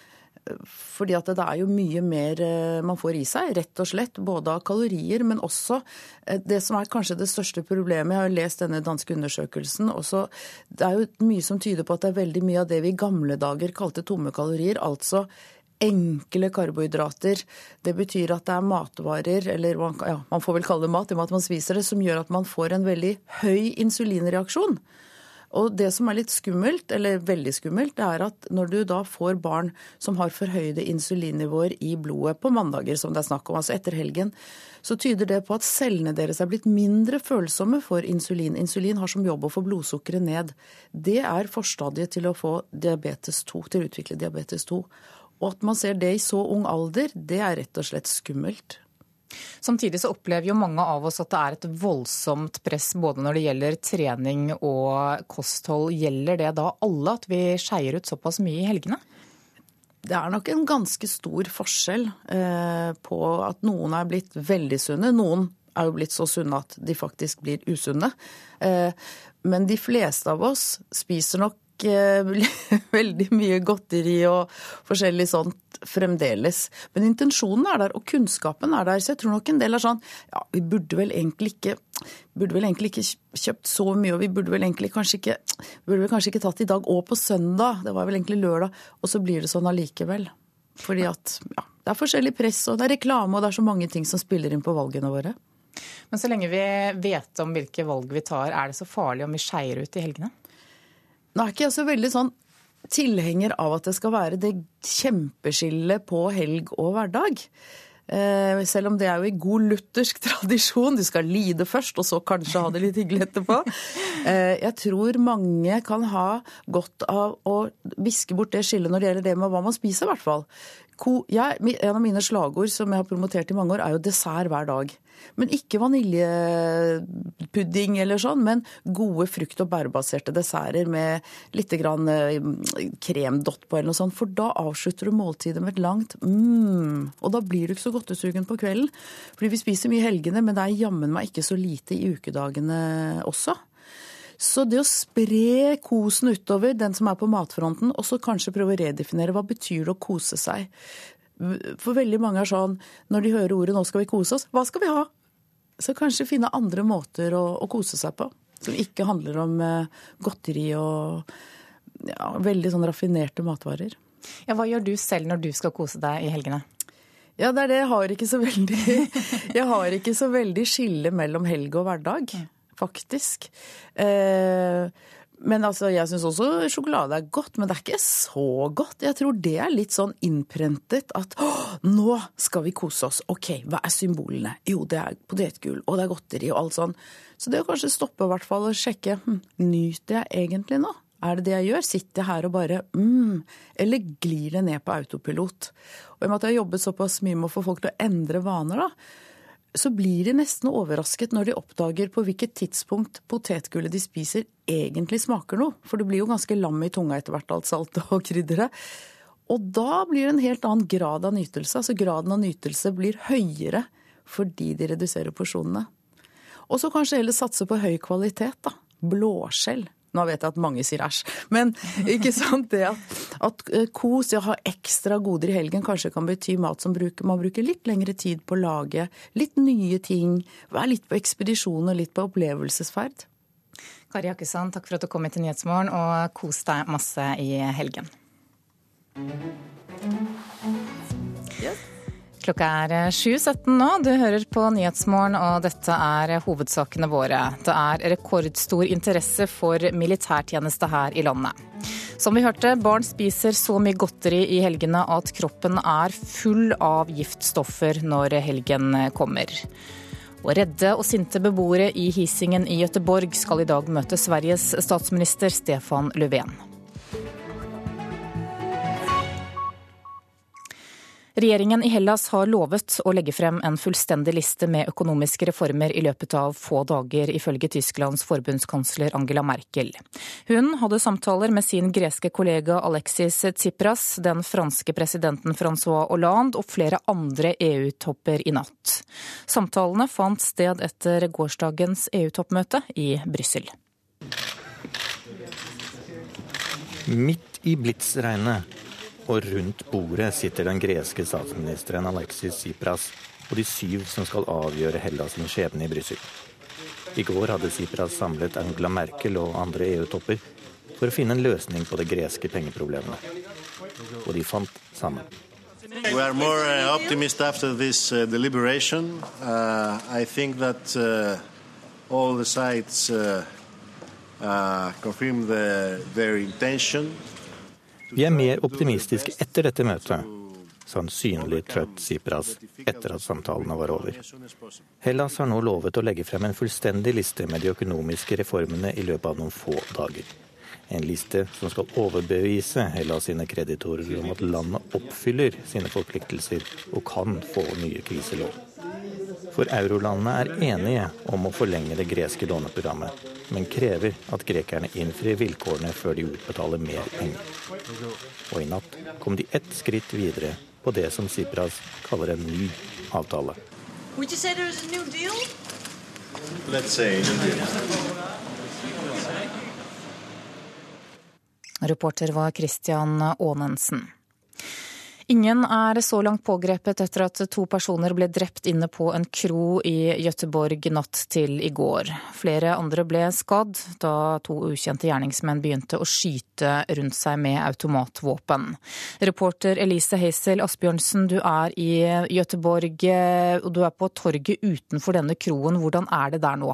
fordi at det er jo mye mer eh, man får i seg, rett og slett. Både av kalorier, men også eh, det som er kanskje det største problemet. Jeg har jo lest denne danske undersøkelsen. Også, det er jo mye som tyder på at det er veldig mye av det vi i gamle dager kalte tomme kalorier. Altså enkle karbohydrater. Det betyr at det er matvarer, eller ja, man får vel kalle det mat, i og med at man spiser det, som gjør at man får en veldig høy insulinreaksjon. Og det som er litt skummelt, eller veldig skummelt, det er at når du da får barn som har forhøyde insulinnivåer i blodet på mandager, som det er snakk om, altså etter helgen, så tyder det på at cellene deres er blitt mindre følsomme for insulin. Insulin har som jobb å få blodsukkeret ned. Det er forstadiet til å få diabetes 2, til å utvikle diabetes 2. Og at man ser det i så ung alder, det er rett og slett skummelt. Samtidig så opplever jo mange av oss at det er et voldsomt press både når det gjelder trening og kosthold. Gjelder det da alle at vi skeier ut såpass mye i helgene? Det er nok en ganske stor forskjell eh, på at noen er blitt veldig sunne. Noen er jo blitt så sunne at de faktisk blir usunne. Eh, men de fleste av oss spiser nok *laughs* veldig mye godteri og forskjellig sånt fremdeles. Men intensjonen er der, og kunnskapen er der. Så jeg tror nok en del er sånn ja, vi burde vel egentlig ikke, vel egentlig ikke kjøpt så mye, og vi burde vel egentlig kanskje ikke, burde vel kanskje ikke tatt i dag og på søndag. Det var vel egentlig lørdag. Og så blir det sånn allikevel. Fordi at ja, det er forskjellig press, og det er reklame, og det er så mange ting som spiller inn på valgene våre. Men så lenge vi vet om hvilke valg vi tar, er det så farlig om vi skeier ut i helgene? Nå er ikke jeg så veldig sånn tilhenger av at det skal være det kjempeskillet på helg og hverdag. Eh, selv om det er jo i god luthersk *laughs* tradisjon. Du skal lide først, og så kanskje ha det litt hyggelig etterpå. Eh, jeg tror mange kan ha godt av å viske bort det skillet når det gjelder det med hva man spiser, i hvert fall. Jeg, en av mine slagord som jeg har promotert i mange år, er jo dessert hver dag. Men ikke vaniljepudding eller sånn, men gode frukt- og bærebaserte desserter med litt grann eh, kremdott på eller noe sånt. For da avslutter du måltidet med et langt mm. Og da blir du ikke så godtesugen på kvelden. Fordi vi spiser mye i helgene, men det er jammen meg ikke så lite i ukedagene også. Så det å spre kosen utover, den som er på matfronten, og så kanskje prøve å redefinere hva betyr det å kose seg. For veldig mange er sånn når de hører ordet 'nå skal vi kose oss', hva skal vi ha? Så kanskje finne andre måter å, å kose seg på. Som ikke handler om eh, godteri og ja, veldig sånn raffinerte matvarer. Ja, hva gjør du selv når du skal kose deg i helgene? Ja, det er det. Jeg har ikke så veldig, *laughs* jeg har ikke så veldig skille mellom helg og hverdag, faktisk. Uh, men altså, jeg syns også sjokolade er godt, men det er ikke så godt. Jeg tror det er litt sånn innprentet at å, nå skal vi kose oss. Ok, hva er symbolene? Jo, det er potetgull, og det er godteri og alt sånn. Så det å kanskje stoppe i hvert fall og sjekke hm, nyter jeg egentlig nå? Er det det jeg gjør? Sitter jeg her og bare mm, Eller glir det ned på autopilot? Og i og med at jeg har jobbet såpass mye med å få folk til å endre vaner, da, så blir de nesten overrasket når de oppdager på hvilket tidspunkt potetgullet de spiser egentlig smaker noe. For det blir jo ganske lam i tunga etter hvert, alt saltet og krydderet. Og da blir det en helt annen grad av nytelse. Altså graden av nytelse blir høyere fordi de reduserer porsjonene. Og så kanskje heller satse på høy kvalitet, da. Blåskjell. Nå vet jeg at mange sier æsj, men ikke sant det at, at eh, kos, å ha ekstra goder i helgen, kanskje kan bety mat som bruker, man bruker litt lengre tid på å lage. Litt nye ting. Være litt på ekspedisjon og litt på opplevelsesferd. Kari Jakkesson, takk for at du kom hit til Nyhetsmorgen, og kos deg masse i helgen. Yes. Klokka er 7.17 eh, nå. Du hører på Nyhetsmorgen, og dette er hovedsakene våre. Det er rekordstor interesse for militærtjeneste her i landet. Som vi hørte, barn spiser så mye godteri i helgene at kroppen er full av giftstoffer når helgen kommer. Og redde og sinte beboere i Hisingen i Gøteborg skal i dag møte Sveriges statsminister Stefan Löfven. Regjeringen i Hellas har lovet å legge frem en fullstendig liste med økonomiske reformer i løpet av få dager, ifølge Tysklands forbundskansler Angela Merkel. Hun hadde samtaler med sin greske kollega Alexis Tsipras, den franske presidenten Francois Hollande og flere andre EU-topper i natt. Samtalene fant sted etter gårsdagens EU-toppmøte i Brussel. Midt i blitsregnet og rundt bordet sitter den greske statsministeren Alexis Tsipras og de syv som skal avgjøre Hellas sin skjebne i Brussel. I går hadde Tsipras samlet Angela Merkel og andre EU-topper for å finne en løsning på de greske pengeproblemene. Og de fant sammen. We are more uh, after this uh, deliberation. Uh, I think that uh, all the uh, Vi er mer optimistiske etter dette møtet, Sannsynlig trøtt Tsipras etter at samtalene var over. Hellas har nå lovet å legge frem en fullstendig liste med de økonomiske reformene i løpet av noen få dager. En liste som skal overbevise Hellas sine kreditorer om at landet oppfyller sine forpliktelser og kan få nye kriselån. For eurolandene er enige om å forlenge det greske låneprogrammet, men krever at grekerne innfrir vilkårene før de utbetaler mer penger. Og i natt kom de ett skritt videre på det som Sipras kaller en ny avtale. Let's say Reporter var Christian Aanensen. Ingen er så langt pågrepet etter at to personer ble drept inne på en kro i Gøteborg natt til i går. Flere andre ble skadd da to ukjente gjerningsmenn begynte å skyte rundt seg med automatvåpen. Reporter Elise Heisel Asbjørnsen, du er i Gøteborg og du er på torget utenfor denne kroen. Hvordan er det der nå?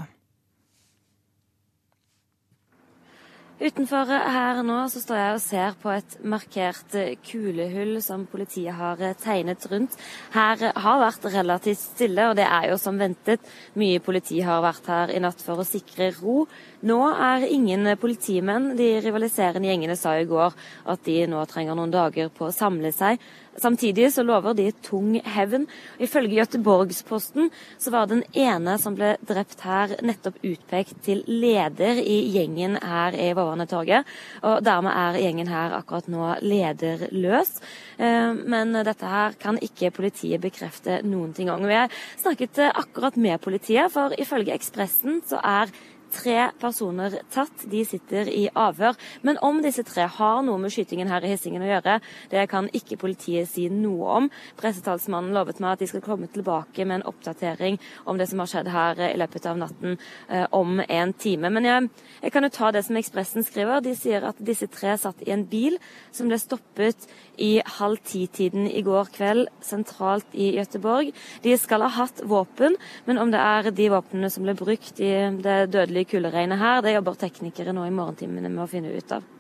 Utenfor her nå så står jeg og ser på et markert kulehull som politiet har tegnet rundt. Her har vært relativt stille, og det er jo som ventet. Mye politi har vært her i natt for å sikre ro. Nå er ingen politimenn. De rivaliserende gjengene sa i går at de nå trenger noen dager på å samle seg. Samtidig så lover de tung hevn. Ifølge Göteborgsposten så var den ene som ble drept her, nettopp utpekt til leder i gjengen her i Vårvannetorget. Og dermed er gjengen her akkurat nå lederløs. Eh, men dette her kan ikke politiet bekrefte noen ting om. Vi har snakket akkurat med politiet, for ifølge Ekspressen så er tre personer tatt. De sitter i avhør. Men om disse tre har noe med skytingen her i Hissingen å gjøre, det kan ikke politiet si noe om. Pressetalsmannen lovet meg at de skal komme tilbake med en oppdatering om det som har skjedd her i løpet av natten eh, om en time. Men jeg, jeg kan jo ta det som Ekspressen skriver. De sier at disse tre satt i en bil som ble stoppet i halv ti-tiden i går kveld sentralt i Gøteborg. De skal ha hatt våpen, men om det er de våpnene som ble brukt i det dødelige kulderegnet her, det jobber teknikere nå i morgentimene med å finne ut av.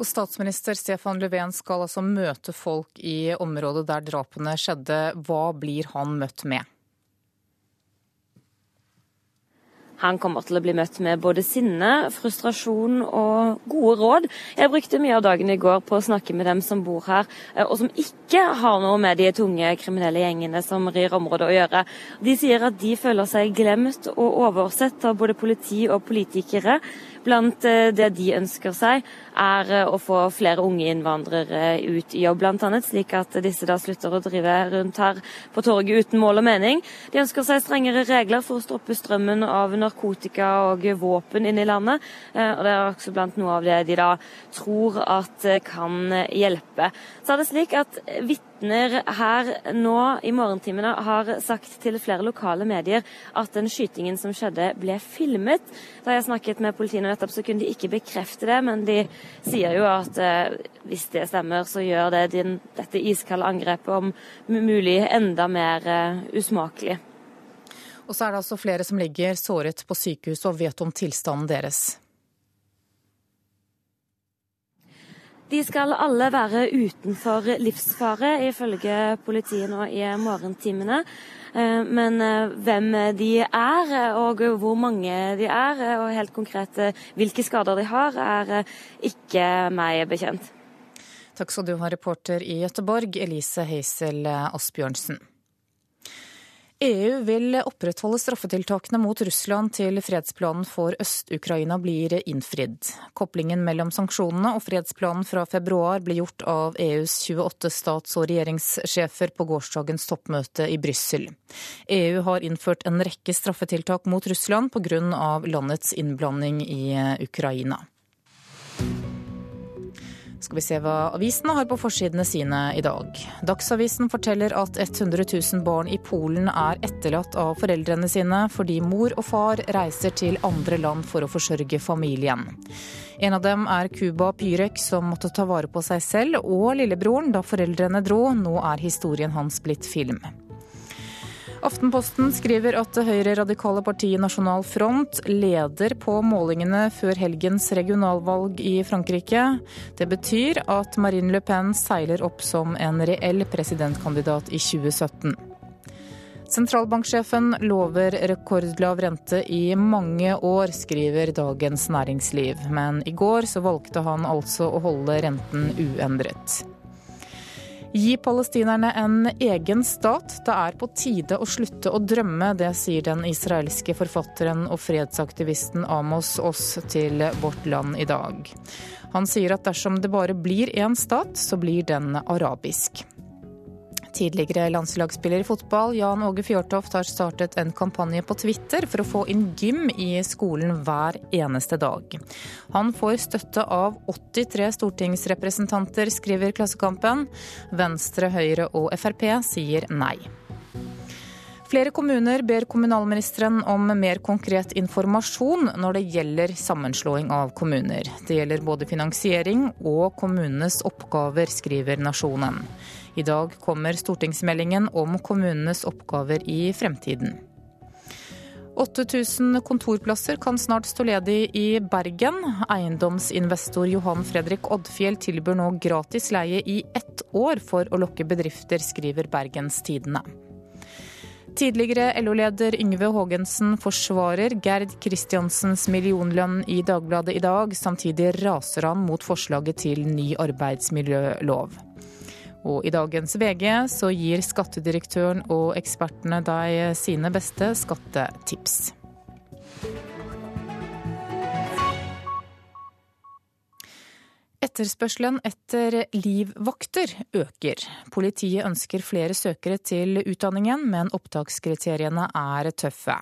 Og Statsminister Stefan Löfven skal altså møte folk i området der drapene skjedde. Hva blir han møtt med? Han kommer til å bli møtt med både sinne, frustrasjon og gode råd. Jeg brukte mye av dagen i går på å snakke med dem som bor her, eh, og som ikke har noe med de tunge kriminelle gjengene som rir området å gjøre. De sier at de føler seg glemt og oversett av både politi og politikere. Blant eh, det de ønsker seg, er eh, å få flere unge innvandrere ut i jobb, bl.a. slik at disse da slutter å drive rundt her på torget uten mål og mening. De ønsker seg strengere regler for å stoppe strømmen av narkotika og våpen inn i landet. Eh, og det er også blant noe av det de da tror at kan hjelpe. Så er det slik at vitner vitner her nå i morgentimene har sagt til flere lokale medier at den skytingen som skjedde, ble filmet. Da jeg snakket med politiet nettopp, så kunne de ikke bekrefte det, men de sier jo at eh, hvis det stemmer, så gjør det din, dette iskalde angrepet om mulig enda mer eh, usmakelig. Og så er det altså flere som ligger såret på sykehus og vet om tilstanden deres. De skal alle være utenfor livsfare, ifølge politiet nå i morgentimene. Eh, men eh, hvem de er, og hvor mange de er, og helt konkret eh, hvilke skader de har, er ikke meg bekjent. Takk skal du ha, reporter i Gøteborg, Elise Heisel Asbjørnsen. EU vil opprettholde straffetiltakene mot Russland til fredsplanen for Øst-Ukraina blir innfridd. Koblingen mellom sanksjonene og fredsplanen fra februar ble gjort av EUs 28 stats- og regjeringssjefer på gårsdagens toppmøte i Brussel. EU har innført en rekke straffetiltak mot Russland pga. landets innblanding i Ukraina skal vi se hva avisene har på forsidene sine i dag. Dagsavisen forteller at 100 000 barn i Polen er etterlatt av foreldrene sine fordi mor og far reiser til andre land for å forsørge familien. En av dem er Kuba Pyrek, som måtte ta vare på seg selv og lillebroren da foreldrene dro. Nå er historien hans blitt film. Aftenposten skriver at det høyreradikale partiet Nasjonal Front leder på målingene før helgens regionalvalg i Frankrike. Det betyr at Marine Le Pen seiler opp som en reell presidentkandidat i 2017. Sentralbanksjefen lover rekordlav rente i mange år, skriver Dagens Næringsliv. Men i går så valgte han altså å holde renten uendret. Gi palestinerne en egen stat. Det er på tide å slutte å drømme. Det sier den israelske forfatteren og fredsaktivisten Amos Oss til Vårt Land i dag. Han sier at dersom det bare blir én stat, så blir den arabisk. Tidligere landslagsspiller i fotball Jan Åge Fjørtoft har startet en kampanje på Twitter for å få inn gym i skolen hver eneste dag. Han får støtte av 83 stortingsrepresentanter, skriver Klassekampen. Venstre, Høyre og Frp sier nei. Flere kommuner ber kommunalministeren om mer konkret informasjon når det gjelder sammenslåing av kommuner. Det gjelder både finansiering og kommunenes oppgaver, skriver Nasjonen. I dag kommer stortingsmeldingen om kommunenes oppgaver i fremtiden. 8000 kontorplasser kan snart stå ledig i Bergen. Eiendomsinvestor Johan Fredrik Oddfjell tilbyr nå gratis leie i ett år for å lokke bedrifter, skriver Bergens Tidende. Tidligere LO-leder Yngve Haagensen forsvarer Gerd Kristiansens millionlønn i Dagbladet i dag. Samtidig raser han mot forslaget til ny arbeidsmiljølov. Og i dagens VG så gir skattedirektøren og ekspertene deg sine beste skattetips. Etterspørselen etter livvakter øker. Politiet ønsker flere søkere til utdanningen, men opptakskriteriene er tøffe.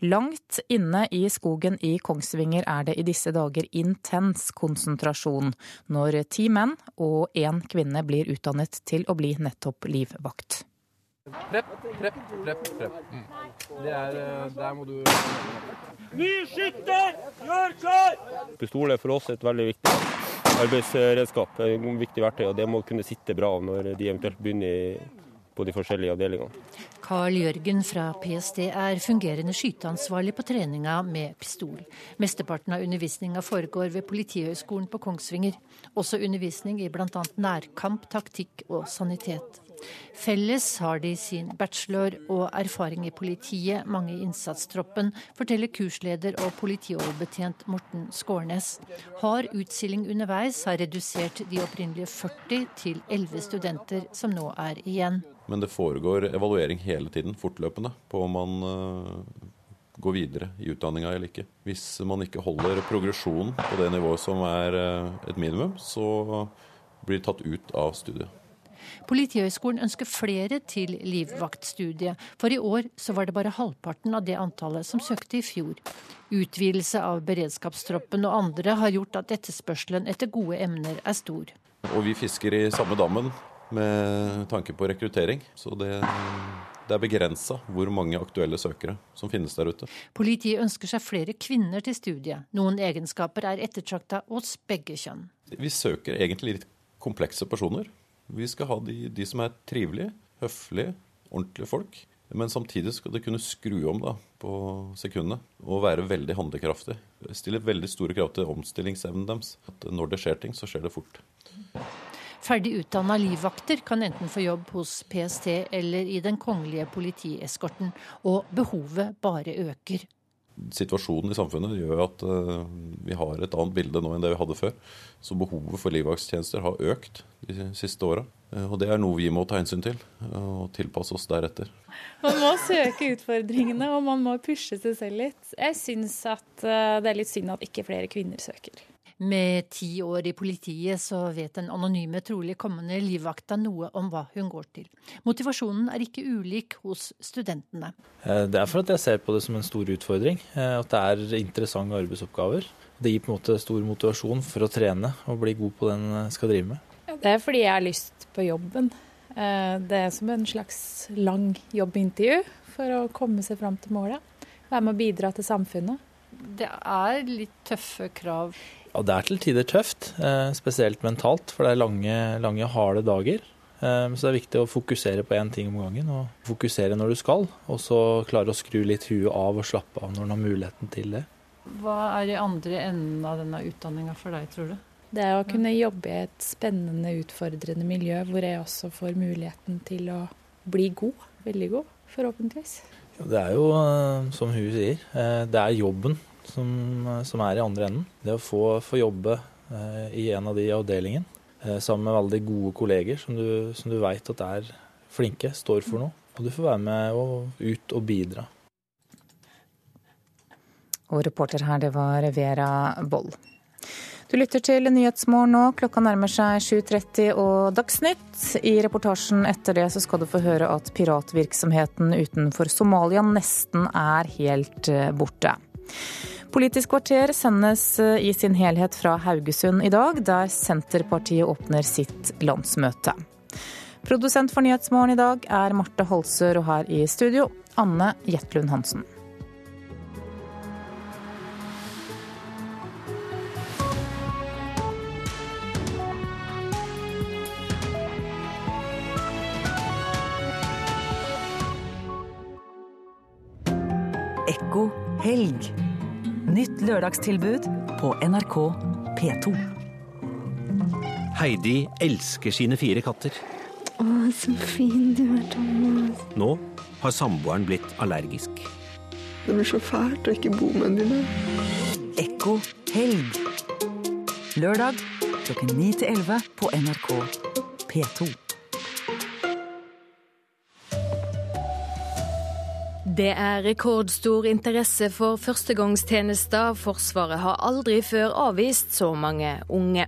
Langt inne i skogen i Kongsvinger er det i disse dager intens konsentrasjon når ti menn og én kvinne blir utdannet til å bli nettopp livvakt. Prepp, prepp, prepp, prepp. Mm. Det er eh, Der må du Ny skytter! Gjør klar! Pistol er for oss et veldig viktig arbeidsredskap, et viktig verktøy. og Det må kunne sitte bra når de eventuelt begynner på de forskjellige avdelingene. Carl Jørgen fra PST er fungerende skyteansvarlig på treninga med pistol. Mesteparten av undervisninga foregår ved Politihøgskolen på Kongsvinger. Også undervisning i bl.a. nærkamp, taktikk og sanitet. Felles har de sin bachelor og erfaring i politiet, mange i innsatstroppen, forteller kursleder og politioverbetjent Morten Skårnes. Hard utsiling underveis har redusert de opprinnelige 40 til 11 studenter som nå er igjen. Men det foregår evaluering hele tiden, fortløpende, på om man uh, går videre i utdanninga eller ikke. Hvis man ikke holder progresjonen på det nivået som er uh, et minimum, så blir det tatt ut av studiet. Politihøgskolen ønsker flere til livvaktstudiet, for i år så var det bare halvparten av det antallet som søkte i fjor. Utvidelse av beredskapstroppen og andre har gjort at etterspørselen etter gode emner er stor. Og vi fisker i samme dammen med tanke på rekruttering, så det det er begrensa hvor mange aktuelle søkere som finnes der ute. Politiet ønsker seg flere kvinner til studiet. Noen egenskaper er ettertrakta hos begge kjønn. Vi søker egentlig litt komplekse personer. Vi skal ha de, de som er trivelige, høflige, ordentlige folk. Men samtidig skal det kunne skru om da, på sekundene og være veldig handlekraftig. Stille veldig store krav til omstillingsevnen deres. At når det skjer ting, så skjer det fort. Ferdig utdanna livvakter kan enten få jobb hos PST eller i den kongelige politieskorten, og behovet bare øker situasjonen i samfunnet gjør at uh, vi har et annet bilde nå enn det vi hadde før. Så behovet for livvaktstjenester har økt de siste åra. Uh, og det er noe vi må ta hensyn til uh, og tilpasse oss deretter. Man må søke utfordringene, og man må pushe seg selv litt. Jeg syns at det er litt synd at ikke flere kvinner søker. Med ti år i politiet så vet den anonyme, trolig kommende livvakta noe om hva hun går til. Motivasjonen er ikke ulik hos studentene. Eh, det er for at jeg ser på det som en stor utfordring. Eh, at det er interessante arbeidsoppgaver. Det gir på en måte stor motivasjon for å trene og bli god på den jeg skal drive med. Det er fordi jeg har lyst på jobben. Eh, det er som en slags lang jobbintervju for å komme seg fram til målet. Være med å bidra til samfunnet. Det er litt tøffe krav ja, det er til tider tøft, eh, spesielt mentalt, for det er lange, lange harde dager. Så det er viktig å fokusere på én ting om gangen, og fokusere når du skal. Og så klare å skru litt huet av og slappe av når du har muligheten til det. Hva er i andre enden av denne utdanninga for deg, tror du? Det er å kunne jobbe i et spennende, utfordrende miljø hvor jeg også får muligheten til å bli god. Veldig god, forhåpentligvis. Det er jo, som hun sier, det er jobben som, som er i andre enden. Det å få, få jobbe i en av de avdelingene sammen med veldig gode kolleger som du, som du veit at er flinke, står for noe. Og du får være med og ut og bidra. Og reporter her, det var Vera Boll. Du lytter til Nyhetsmorgen nå. Klokka nærmer seg 7.30 og Dagsnytt. I reportasjen etter det så skal du få høre at piratvirksomheten utenfor Somalia nesten er helt borte. Politisk kvarter sendes i sin helhet fra Haugesund i dag, der Senterpartiet åpner sitt landsmøte. Produsent for Nyhetsmorgen i dag er Marte Holsør, og her i studio Anne Jetlund Hansen. Ekko helg. Nytt lørdagstilbud på NRK P2. Heidi elsker sine fire katter. Å, så fin du er, Thomas. Nå har samboeren blitt allergisk. Det blir så fælt å ikke bo med dine. Ekko helg. Lørdag klokken 9 til 11 på NRK P2. Det er rekordstor interesse for førstegangstjenester. Forsvaret har aldri før avvist så mange unge.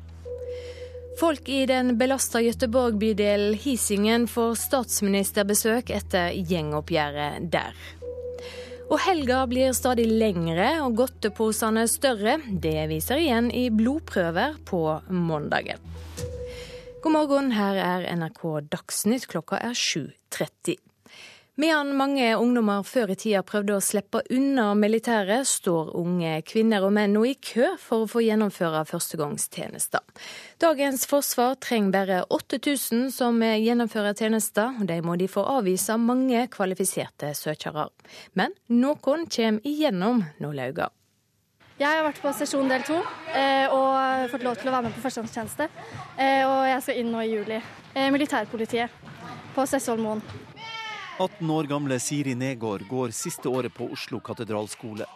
Folk i den belasta Gøteborg-bydelen Hisingen får statsministerbesøk etter gjengoppgjøret der. Og helga blir stadig lengre og godteposene større. Det viser igjen i blodprøver på mandagen. God morgen, her er NRK Dagsnytt. Klokka er 7.30. Medan mange ungdommer før i tida prøvde å slippe unna militæret, står unge kvinner og menn nå i kø for å få gjennomføre førstegangstjenester. Dagens forsvar trenger bare 8000 som gjennomfører tjenester, de må de få avvise mange kvalifiserte søkere. Men noen kommer igjennom nålauga. Jeg har vært på sesjon del to og fått lov til å være med på førstegangstjeneste. Og jeg skal inn nå i juli. Militærpolitiet på Sessvollmoen. 18 år gamle Siri Negård går siste året på Oslo katedralskole.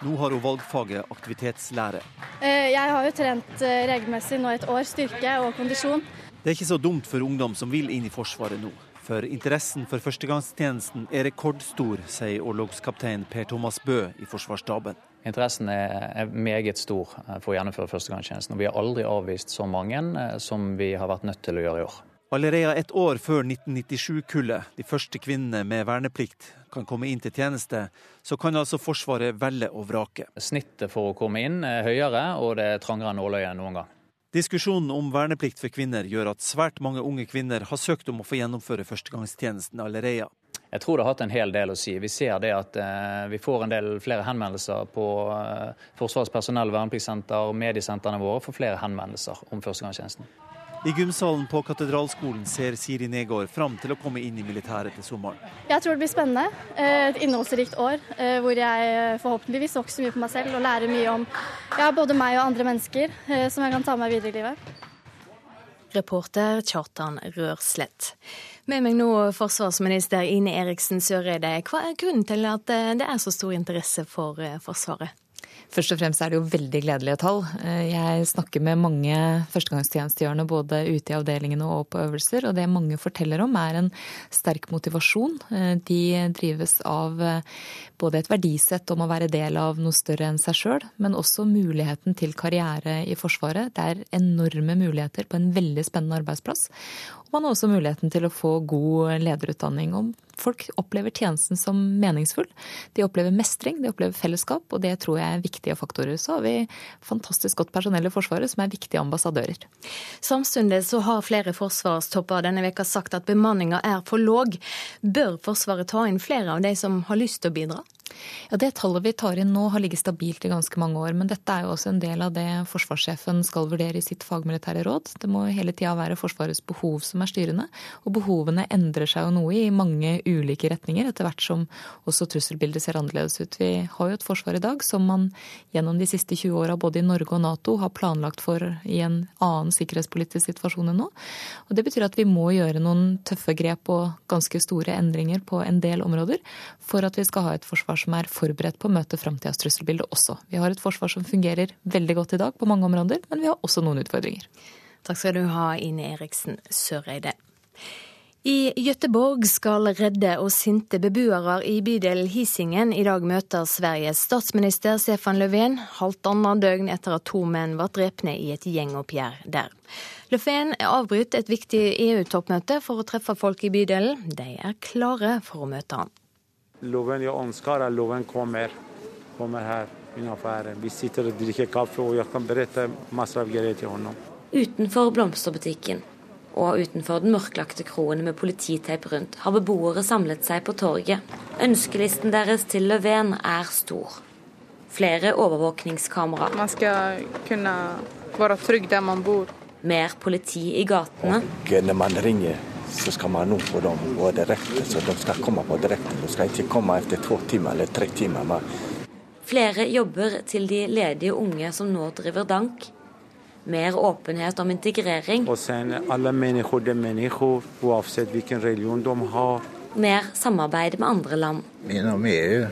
Nå har hun valgfaget aktivitetslære. Jeg har jo trent regelmessig nå et år, styrke og kondisjon. Det er ikke så dumt for ungdom som vil inn i Forsvaret nå. For interessen for førstegangstjenesten er rekordstor, sier orlogskaptein Per Thomas Bø i Forsvarsstaben. Interessen er meget stor for å gjennomføre førstegangstjenesten. og Vi har aldri avvist så mange som vi har vært nødt til å gjøre i år. Allerede et år før 1997-kullet, de første kvinnene med verneplikt, kan komme inn til tjeneste, så kan altså Forsvaret velge og vrake. Snittet for å komme inn er høyere, og det er trangere nåløye enn noen gang. Diskusjonen om verneplikt for kvinner gjør at svært mange unge kvinner har søkt om å få gjennomføre førstegangstjenesten allerede. Jeg tror det har hatt en hel del å si. Vi ser det at vi får en del flere henvendelser på Forsvarets personell, vernepliktssenter og mediesentrene våre for flere henvendelser om førstegangstjenesten. I gymsalen på Katedralskolen ser Siri Negård fram til å komme inn i militæret til sommeren. Jeg tror det blir spennende. Et innholdsrikt år hvor jeg forhåpentligvis vokser mye på meg selv og lærer mye om ja, både meg og andre mennesker som jeg kan ta med meg videre i livet. Reporter Kjartan Rørslett. Med meg nå forsvarsminister Ine Eriksen Søreide. Hva er grunnen til at det er så stor interesse for Forsvaret? Først og fremst er det jo veldig gledelige tall. Jeg snakker med mange førstegangstjenestegjørende både ute i avdelingene og på øvelser, og det mange forteller om er en sterk motivasjon. De drives av både et verdisett om å være del av noe større enn seg sjøl, men også muligheten til karriere i Forsvaret. Det er enorme muligheter på en veldig spennende arbeidsplass. Man også muligheten til å få god lederutdanning. Og folk opplever tjenesten som meningsfull. De opplever mestring, de opplever fellesskap, og det tror jeg er viktige faktorer. Så har vi fantastisk godt personell i Forsvaret som er viktige ambassadører. Samtidig så har flere forsvarstopper denne veka sagt at bemanninga er for låg. Bør Forsvaret ta inn flere av de som har lyst til å bidra? Ja, Det tallet vi tar inn nå har ligget stabilt i ganske mange år. Men dette er jo også en del av det forsvarssjefen skal vurdere i sitt fagmilitære råd. Det må hele tida være Forsvarets behov som er styrende. Og behovene endrer seg jo noe i mange ulike retninger etter hvert som også trusselbildet ser annerledes ut. Vi har jo et forsvar i dag som man gjennom de siste 20 åra både i Norge og Nato har planlagt for i en annen sikkerhetspolitisk situasjon enn nå. Og det betyr at vi må gjøre noen tøffe grep og ganske store endringer på en del områder for at vi skal ha et forsvar som er forberedt på å møte framtidas trusselbilde også. Vi har et forsvar som fungerer veldig godt i dag på mange områder, men vi har også noen utfordringer. Takk skal du ha, Ine Eriksen Søreide. I Gøteborg skal redde og sinte beboere i bydel Hisingen i dag møte Sveriges statsminister Stefan Löfven, halvannet døgn etter at to menn ble drept i et gjengoppgjør der. Löfven avbryter et viktig EU-toppmøte for å treffe folk i bydelen. De er klare for å møte han. Loven jeg ønsker at loven kommer, kommer her innenfor. Vi sitter og drikker kaffe, og jeg kan berette masse av greier til ham. Utenfor blomsterbutikken og utenfor den mørklagte kroen med polititeip rundt har beboere samlet seg på torget. Ønskelisten deres til Löfven er stor. Flere overvåkningskamera. Man skal kunne være trygg der man bor. Mer politi i gatene. Og når man ringer, så skal man nå få dem og direkte, så de skal komme på direkte. De skal ikke komme etter to timer eller tre timer. Flere jobber til de ledige unge som nå driver dank mer åpenhet om integrering. Og sen alle mennesker de mennesker, uansett hvilken religion de har. Mer samarbeid med andre land. Inom EU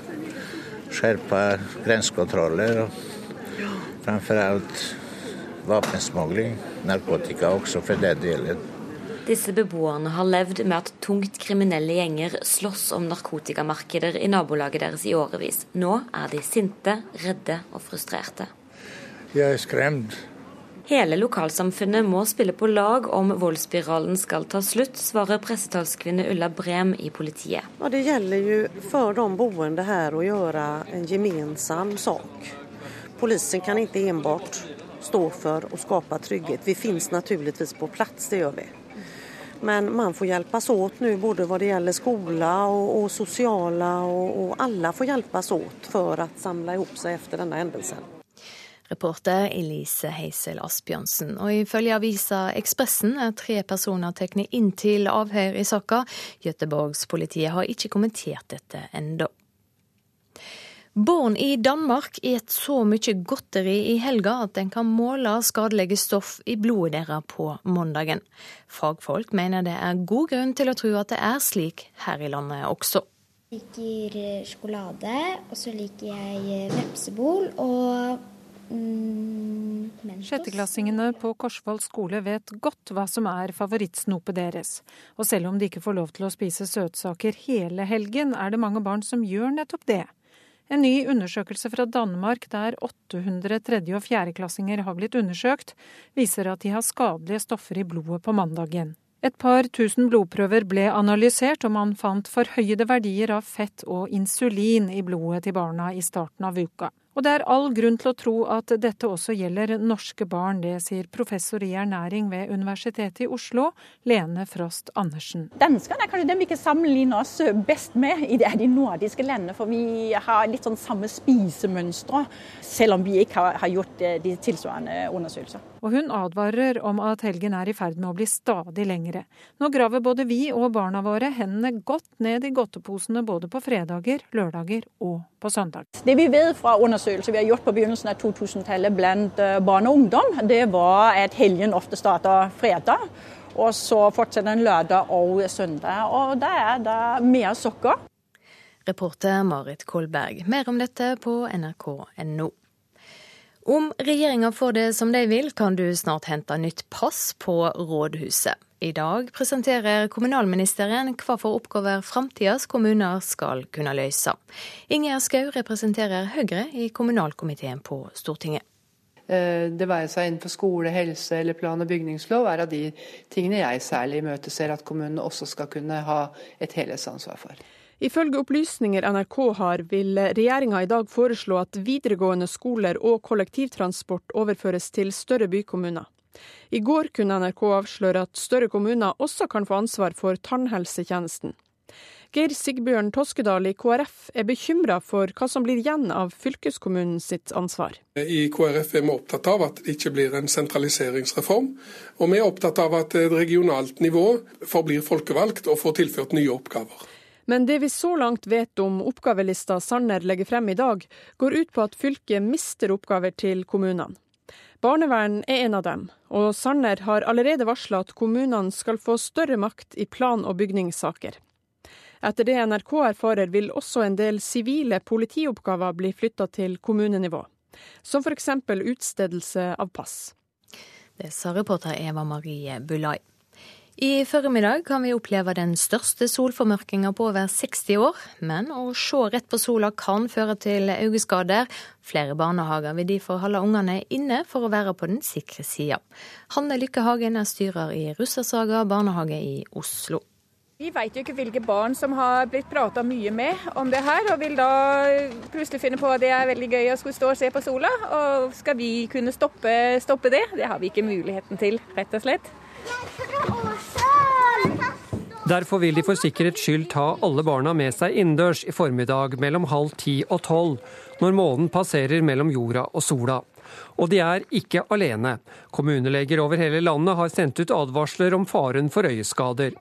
skjerper grensekontroller og framfor alt våpensmugling. Narkotika også, for den delen. Disse beboerne har levd med at tungt kriminelle gjenger slåss om narkotikamarkeder i nabolaget deres i årevis. Nå er de sinte, redde og frustrerte. Jeg er skremt. Hele lokalsamfunnet må spille på lag om voldsspiralen skal ta slutt, svarer pressetalskvinne Ulla Brem i politiet. Ja, det gjelder jo for de boende her å gjøre en gemensam sak. Polisen kan ikke enbart stå for å skape trygghet. Vi finnes naturligvis på plass, det gjør vi. Men man får hjelpes åt nå, både hva det gjelder skole og, og sosiale, og, og alle får hjelpes åt for å samle ihop seg etter denne hendelsen. Reporter Elise Heisel Asbjørnsen. Og ifølge avisa Ekspressen er tre personer tatt inn til avhør i saka. Göteborgspolitiet har ikke kommentert dette ennå. Barn i Danmark et så mye godteri i helga at en kan måle skadelige stoff i blodet deres på mandagen. Fagfolk mener det er god grunn til å tro at det er slik her i landet også. Jeg liker sjokolade, og så liker jeg vepsebol og Mm, Sjetteklassingene på Korsvoll skole vet godt hva som er favorittsnopet deres. Og selv om de ikke får lov til å spise søtsaker hele helgen, er det mange barn som gjør nettopp det. En ny undersøkelse fra Danmark der 800 tredje- og fjerdeklassinger har blitt undersøkt, viser at de har skadelige stoffer i blodet på mandagen. Et par tusen blodprøver ble analysert, og man fant forhøyede verdier av fett og insulin i blodet til barna i starten av uka. Og det er all grunn til å tro at dette også gjelder norske barn. Det sier professor i ernæring ved Universitetet i Oslo, Lene Frost Andersen. Danskene er kanskje dem vi ikke sammenligne oss best med i de nordiske landene. For vi har litt sånn samme spisemønstre, selv om vi ikke har, gjort eh, de tilsvarende undersøkelser. Og hun advarer om at helgen er i ferd med å bli stadig lengre. Nå graver både vi og barna våre hendene godt ned i godteposene både på fredager, lørdager og på søndag. Det vi vet fra undersøkelser vi har gjort på begynnelsen av 2000-tallet blant eh, barn og ungdom, det var at helgen ofte starter fredag. Og så fortsetter den lørdag og søndag. Og da er det mer sokker. Reporter Marit Kolberg. Mer om dette på nrk.no. Om regjeringa får det som de vil, kan du snart hente nytt pass på rådhuset. I dag presenterer kommunalministeren hva for oppgaver framtidas kommuner skal kunne løse. Ingjerd Schou representerer Høyre i kommunalkomiteen på Stortinget. Eh, det være seg innenfor skole, helse eller plan- og bygningslov, er av de tingene jeg særlig imøteser at kommunene også skal kunne ha et helhetsansvar for. Ifølge opplysninger NRK har, vil regjeringa i dag foreslå at videregående skoler og kollektivtransport overføres til større bykommuner. I går kunne NRK avsløre at større kommuner også kan få ansvar for tannhelsetjenesten. Geir Sigbjørn Toskedal i KrF er bekymra for hva som blir igjen av fylkeskommunen sitt ansvar. I KrF er vi opptatt av at det ikke blir en sentraliseringsreform. Og vi er opptatt av at et regionalt nivå forblir folkevalgt og får tilført nye oppgaver. Men det vi så langt vet om oppgavelista Sanner legger frem i dag, går ut på at fylket mister oppgaver til kommunene. Barnevern er en av dem, og Sanner har allerede varsla at kommunene skal få større makt i plan- og bygningssaker. Etter det NRK erfarer, vil også en del sivile politioppgaver bli flytta til kommunenivå, som f.eks. utstedelse av pass. Det sa reporter Eva Marie Bulai. I formiddag kan vi oppleve den største solformørkinga på over 60 år. Men å se rett på sola kan føre til øyeskader. Flere barnehager vil derfor holde ungene inne for å være på den sikre sida. Hanne Lykkehagen er styrer i Russersaga barnehage i Oslo. Vi vet jo ikke hvilke barn som har blitt prata mye med om det her, og vil da plutselig finne på at det er veldig gøy å skulle stå og se på sola. Og skal vi kunne stoppe, stoppe det? Det har vi ikke muligheten til, rett og slett. Derfor vil de for sikkerhets skyld ta alle barna med seg innendørs i formiddag mellom halv ti og tolv, når månen passerer mellom jorda og sola. Og de er ikke alene. Kommuneleger over hele landet har sendt ut advarsler om faren for øyeskader.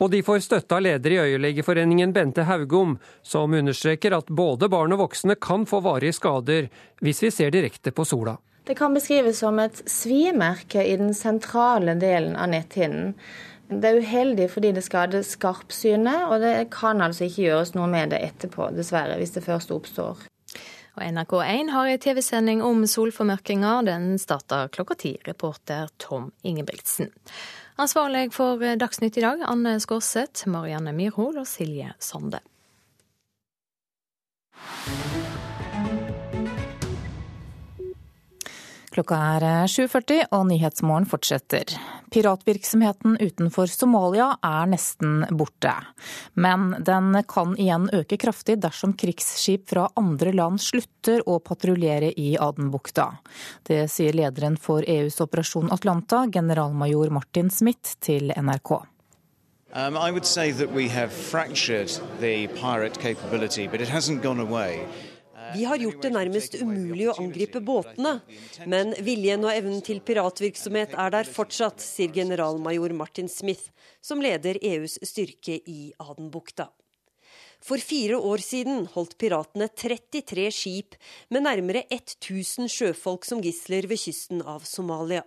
Og de får støtte av leder i Øyelegeforeningen Bente Haugom, som understreker at både barn og voksne kan få varige skader hvis vi ser direkte på sola. Det kan beskrives som et svimerke i den sentrale delen av netthinnen. Det er uheldig fordi det skader skarpsynet, og det kan altså ikke gjøres noe med det etterpå, dessverre, hvis det først oppstår. Og NRK1 har en TV-sending om solformørkinga. Den starter klokka ti. Reporter Tom Ingebrigtsen. Ansvarlig for Dagsnytt i dag, Anne Skårseth, Marianne Myrhol og Silje Sande. Klokka er 7.40 og Nyhetsmorgen fortsetter. Piratvirksomheten utenfor Somalia er nesten borte. Men den kan igjen øke kraftig dersom krigsskip fra andre land slutter å patruljere i Adenbukta. Det sier lederen for EUs operasjon Atlanta, generalmajor Martin Smith, til NRK. Um, I would say that we have fractured the pirate capability, but it hasn't gone away. Vi har gjort det nærmest umulig å angripe båtene, men viljen og evnen til piratvirksomhet er der fortsatt, sier generalmajor Martin Smith, som leder EUs styrke i Adenbukta. For fire år siden holdt piratene 33 skip med nærmere 1000 sjøfolk som gisler ved kysten av Somalia.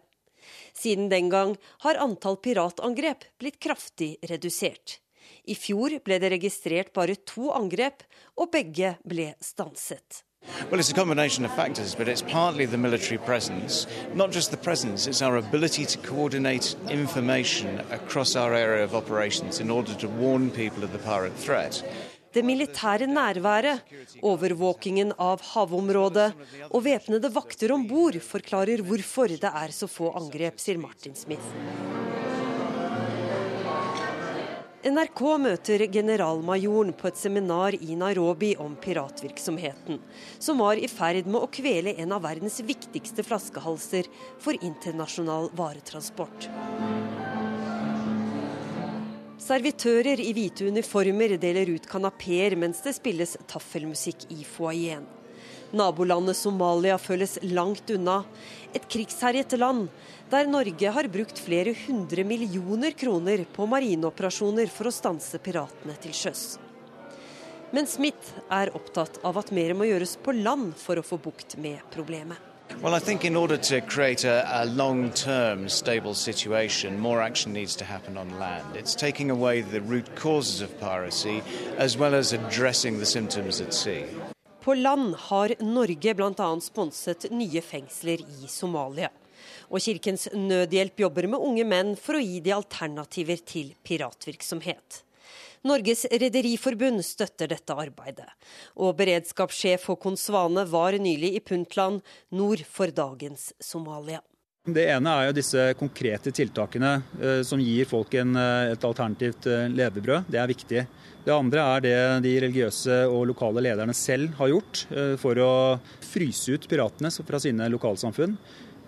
Siden den gang har antall piratangrep blitt kraftig redusert. I fjor ble det registrert bare to angrep, og begge ble stanset. Well, it's a combination of factors, but it's partly the military presence. Not just the presence, it's our ability to coordinate information across our area of operations in order to warn people of the pirate threat. Det militære nærværet, overvåkingen av havområdet og væpnede vakter om bord forklarer hvorfor det er så få angrep, sier Martin Smith. NRK møter generalmajoren på et seminar i Nairobi om piratvirksomheten, som var i ferd med å kvele en av verdens viktigste flaskehalser for internasjonal varetransport. Servitører i hvite uniformer deler ut kanapeer mens det spilles taffelmusikk i foajeen. Nabolandet Somalia føles langt unna. Et krigsherjet land der Norge har brukt flere hundre millioner kroner på marineoperasjoner for å stanse piratene til sjøs. Men Smith er opptatt av at mer må gjøres på land for å få bukt med problemet. Well, I think in order to create a, a long term stable situation, more action needs to happen on land. It's taking away the root causes of piracy as well as addressing the symptoms at sea. På land har Norge bl.a. sponset nye fengsler i Somalia. Og Kirkens Nødhjelp jobber med unge menn for å gi de alternativer til piratvirksomhet. Norges Rederiforbund støtter dette arbeidet, og beredskapssjef Håkon Svane var nylig i Puntland, nord for dagens Somalia. Det ene er jo disse konkrete tiltakene eh, som gir folk en, eh, et alternativt eh, levebrød. Det er viktig. Det andre er det de religiøse og lokale lederne selv har gjort for å fryse ut piratene fra sine lokalsamfunn.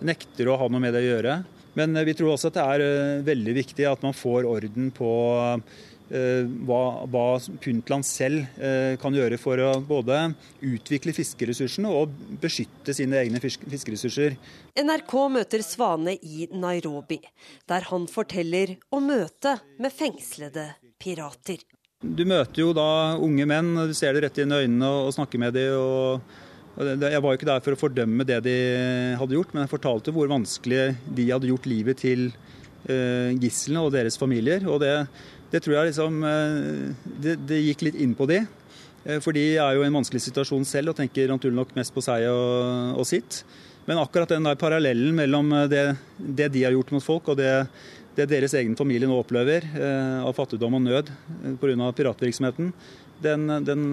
Nekter å ha noe med det å gjøre. Men vi tror også at det er veldig viktig at man får orden på hva, hva Puntland selv kan gjøre for å både utvikle fiskeressursene og beskytte sine egne fiskeressurser. NRK møter Svane i Nairobi, der han forteller om møtet med fengslede pirater. Du møter jo da unge menn, du ser det rett inn i øynene og snakker med dem. og jeg var jo ikke der for å fordømme det de hadde gjort, men jeg fortalte hvor vanskelig de hadde gjort livet til uh, gislene og deres familier. Og det, det tror jeg liksom uh, det, det, gikk litt inn på de. Uh, for de er jo i en vanskelig situasjon selv og tenker naturlig nok mest på seg og, og sitt. Men akkurat den der parallellen mellom det, det, de har gjort mot folk, og det, det deres egen familie nå opplever av fattigdom og nød pga. piratvirksomheten, den, den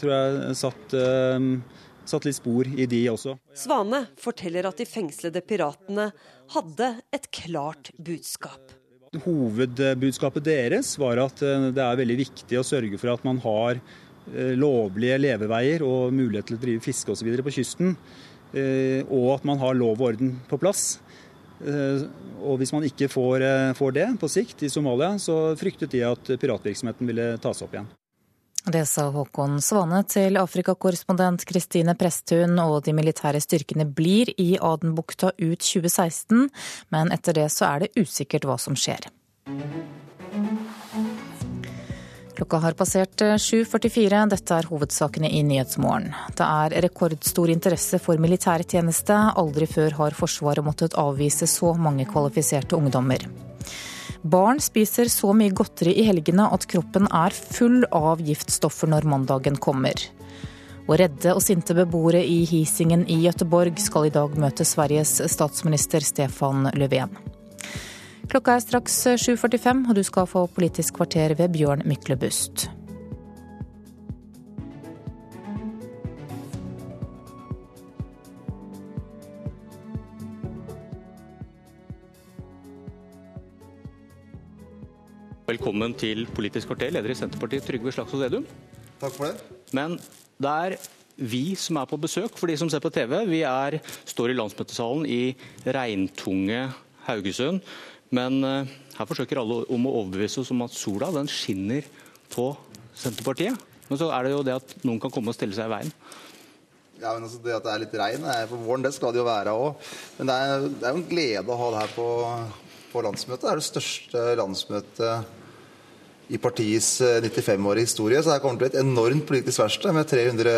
tror jeg satt satt litt spor i de også. Svane forteller at de fengslede piratene hadde et klart budskap. Hovedbudskapet deres var at eh, det er veldig viktig å sørge for at man har eh, lovlige leveveier og mulighet til å drive fiske osv. på kysten. Eh, og at man har lov og orden på plass. Og hvis man ikke får, får det på sikt i Somalia, så fryktet de at piratvirksomheten ville tas opp igjen. Det sa Håkon Svane til Afrikakorrespondent Kristine Presthun, og de militære styrkene blir i Adenbukta ut 2016, men etter det så er det usikkert hva som skjer. Klokka har passert 7.44. Dette er hovedsakene i Nyhetsmorgen. Det er rekordstor interesse for militærtjeneste. Aldri før har Forsvaret måttet avvise så mange kvalifiserte ungdommer. Barn spiser så mye godteri i helgene at kroppen er full av giftstoffer når mandagen kommer. Og redde og sinte beboere i Hisingen i Gøteborg skal i dag møte Sveriges statsminister Stefan Löfven. Klokka er straks 7.45, og du skal få Politisk kvarter ved Bjørn Myklebust. Velkommen til Politisk kvarter, leder i Senterpartiet Trygve Slagsvold Vedum. Takk for det. Men det er vi som er på besøk, for de som ser på TV. Vi er, står i landsmøtesalen i regntunge Haugesund. Men uh, her forsøker alle om å overbevise oss om at sola den skinner på Senterpartiet. Men så er det jo det at noen kan komme og stille seg i veien. Ja, men altså Det at det er litt regn på våren, det skal det jo være òg. Men det er, det er jo en glede å ha det her på, på landsmøtet. Det er det største landsmøtet i partiets 95-årige eh, historie. Så det kommer til å bli et enormt politisk verksted med 300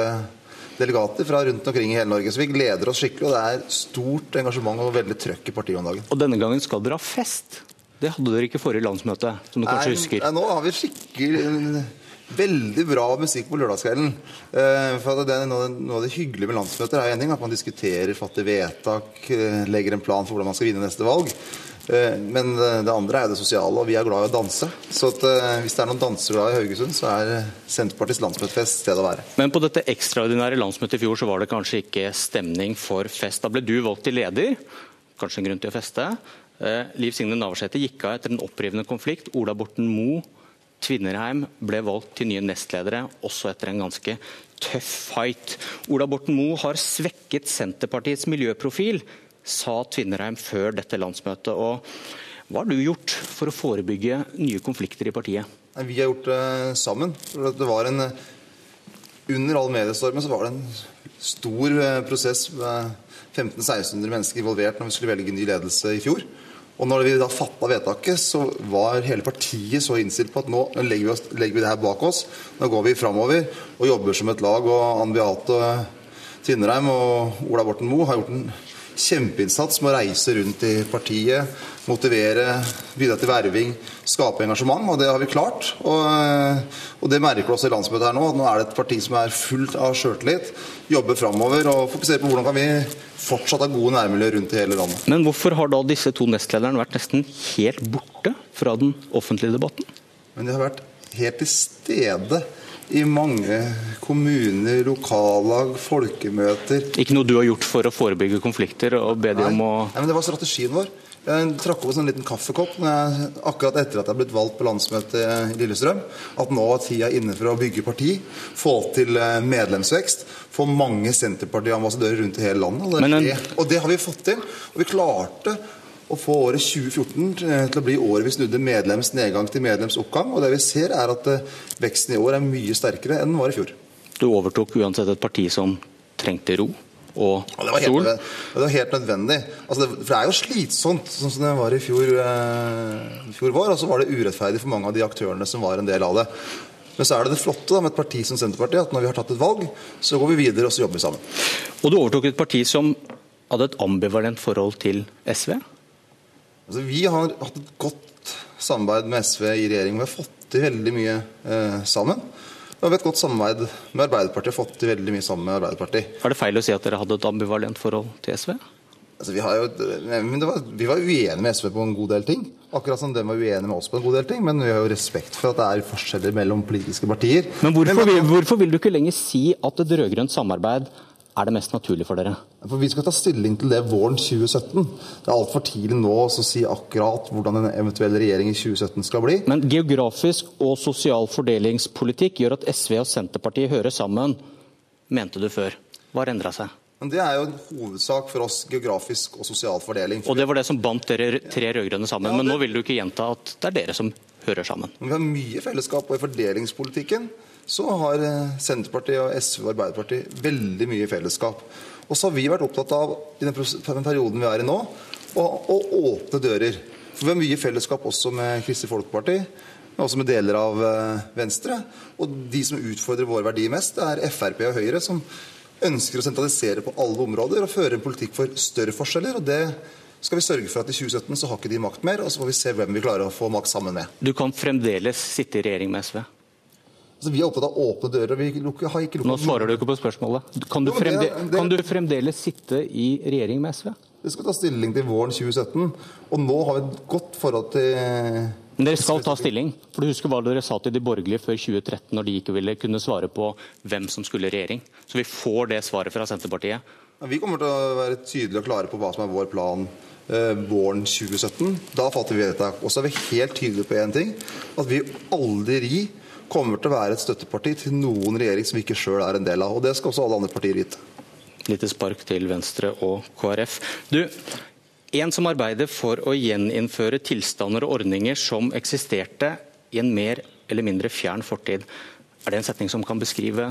delegater fra rundt omkring i hele Norge. Så vi gleder oss skikkelig, og det er stort engasjement og veldig trøkk i partiet om dagen. Og denne gangen skal dere ha fest. Det hadde dere ikke forrige landsmøte, som du nei, kanskje husker? Nei, nå har vi skikkelig veldig bra musikk på lørdagskvelden. Eh, for det, er noe, av det hyggelige med landsmøter er en ting at man diskuterer, fatter vedtak, eh, legger en plan for hvordan man skal vinne neste valg. Eh, men det andre er det sosiale, og vi er glad i å danse. Så at, eh, hvis det er noen danseglade i Haugesund, så er Senterpartiets landsmøtefest stedet å være. Men på dette ekstraordinære landsmøtet i fjor så var det kanskje ikke stemning for fest. Da ble du valgt til leder, kanskje en grunn til å feste. Eh, Liv Signe Navarsete gikk av etter en opprivende konflikt. Ola Borten Moe Tvinnerheim ble valgt til nye nestledere, også etter en ganske tøff fight. Ola Borten Moe har svekket Senterpartiets miljøprofil sa Tvinnereim før dette landsmøtet. Og hva har du gjort for å forebygge nye konflikter i partiet? Vi har gjort det sammen. Det var en, under all mediestormen så var det en stor eh, prosess med 1500-1600 mennesker involvert når vi skulle velge ny ledelse i fjor. Og når vi da fatta vedtaket, så var hele partiet så innstilt på at nå legger vi, oss, legger vi det her bak oss. Nå går vi framover og jobber som et lag. Og Ann Beate Tvinnereim og Ola Borten Moe har gjort en kjempeinnsats med å reise rundt i partiet, motivere, bidra til verving, skape engasjement. Og det har vi klart. Og, og det merker vi også i landsmøtet her nå. Nå er det et parti som er fullt av sjøltillit, jobber framover og fokuserer på hvordan kan vi fortsatt ha gode nærmiljøer rundt i hele landet. Men hvorfor har da disse to nestlederne vært nesten helt borte fra den offentlige debatten? Men de har vært helt til stede i mange kommuner, lokallag, folkemøter. Ikke noe du har gjort for å forebygge konflikter og be dem om å Nei, men Det var strategien vår. Jeg trakk opp en liten kaffekopp jeg, akkurat etter at jeg ble valgt på landsmøtet i Lillestrøm. At nå var tida inne for å bygge parti, få til eh, medlemsvekst. Få mange Senterparti-ambassadører rundt i hele landet. Og det, en... og det, har vi fått til. Og vi klarte å få året 2014 eh, til å bli året vi snudde medlems nedgang til medlems oppgang. Og det vi ser er at eh, veksten i år er mye sterkere enn den var i fjor. Du overtok uansett et parti som trengte ro og sol? det, var sol. nødvendig. det var helt nødvendig. Altså det, for det er jo slitsomt, sånn som det var i fjor, eh, fjor vår. Og så var det urettferdig for mange av de aktørene som var en del av det. Men så er det det flotte da, med et parti som Senterpartiet, at når vi har tatt et valg, så går vi videre og så jobber vi sammen. Og du overtok et parti som hadde et ambivalent forhold til SV? Altså, vi har hatt et godt samarbeid med SV i regjering. Vi har fått til veldig mye eh, sammen. Vi har et godt samarbeid med Arbeiderpartiet og fått til veldig mye sammen med Arbeiderpartiet. Er det feil å si at dere hadde et ambivalent forhold til SV? Altså, vi, jo, var, vi, var, uenige med SV på en god del ting. Akkurat som de var uenige med oss på en god del ting. Men vi har jo respekt for at det er forskjeller mellom politiske partier. Men hvorfor, men, hvorfor vil du ikke lenger si at et rød-grønt samarbeid er det mest naturlig for dere? For Vi skal ta stilling til det våren 2017. Det er altfor tidlig nå å si akkurat hvordan en eventuell regjering i 2017 skal bli. Men geografisk og sosial fordelingspolitikk gjør at SV og Senterpartiet hører sammen, mente du før. Hva har endra seg? Men Det er jo en hovedsak for oss, geografisk og sosial fordeling. Og Det var det som bandt dere tre rød-grønne sammen. Ja, det... Men nå vil du ikke gjenta at det er dere som hører sammen? Vi har mye fellesskap, i fordelingspolitikken så har eh, Senterpartiet, og SV og Arbeiderpartiet veldig mye fellesskap. Og så har vi vært opptatt av i den perioden vi er i nå, å, å åpne dører. For vi har mye fellesskap også med Kristelig Folkeparti, men også med deler av eh, Venstre. Og de som utfordrer våre verdier mest, det er Frp og Høyre, som ønsker å sentralisere på alle områder og føre en politikk for større forskjeller. og det skal vi sørge for at i 2017 så har ikke de makt mer, og så får vi se hvem vi klarer å få makt sammen med. Du kan fremdeles sitte i regjering med SV? Altså, vi er opptatt av åpne dører. vi lukker, har ikke lukket... Nå svarer du ikke på spørsmålet. Kan du, fremde... kan du fremdeles sitte i regjering med SV? Vi skal ta stilling til våren 2017. Og nå har vi et godt forhold til Men Dere skal ta stilling. For du husker hva dere sa til de borgerlige før 2013, når de ikke ville kunne svare på hvem som skulle i regjering. Så vi får det svaret fra Senterpartiet. Ja, vi kommer til å være tydelige og klare på hva som er vår plan eh, våren 2017. Da fatter vi vedtak. Og så er vi helt tydelige på én ting. At vi aldri kommer til å være et støtteparti til noen regjering som vi ikke sjøl er en del av. Og det skal også alle andre partier vite. Lite spark til Venstre og KrF. Du, en som arbeider for å gjeninnføre tilstander og ordninger som eksisterte i en mer eller mindre fjern fortid. Er det en setning som kan beskrive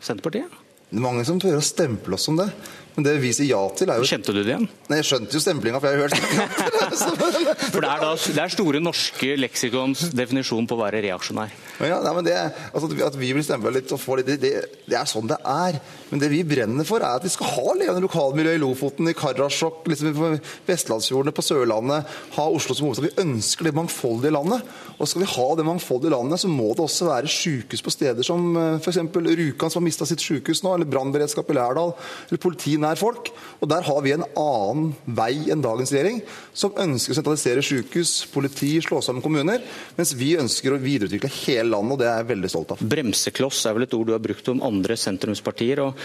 Senterpartiet? Det er mange som tør å stemple oss som det. Men det vi sier ja til, er jo Kjente du det igjen? Nei, Jeg skjønte jo stemplinga, for jeg har hørt det. *laughs* *laughs* for det er, da, det er Store norske leksikons definisjon på å være reaksjonær. Ja, nei, men det, altså, At vi blir stempla litt og får litt det, det, er sånn det er. Men det vi brenner for, er at vi skal ha levende lokalmiljø i Lofoten, i Karasjok, liksom på Vestlandsfjordene, på Sørlandet. Ha Oslo som hovedstad. Vi ønsker det mangfoldige landet. Og skal vi ha det mangfoldige landet, så må det også være sykehus på steder som eh, f.eks. Rjukan, som har mista sitt sykehus nå, eller brannberedskap i Lærdal, eller politiet nær folk. Og Der har vi en annen vei enn dagens regjering, som ønsker å sentralisere sykehus, politi, slå sammen kommuner, mens vi ønsker å videreutvikle hele landet, og det er jeg veldig stolt av. Bremsekloss er vel et ord du har brukt om andre sentrumspartier. og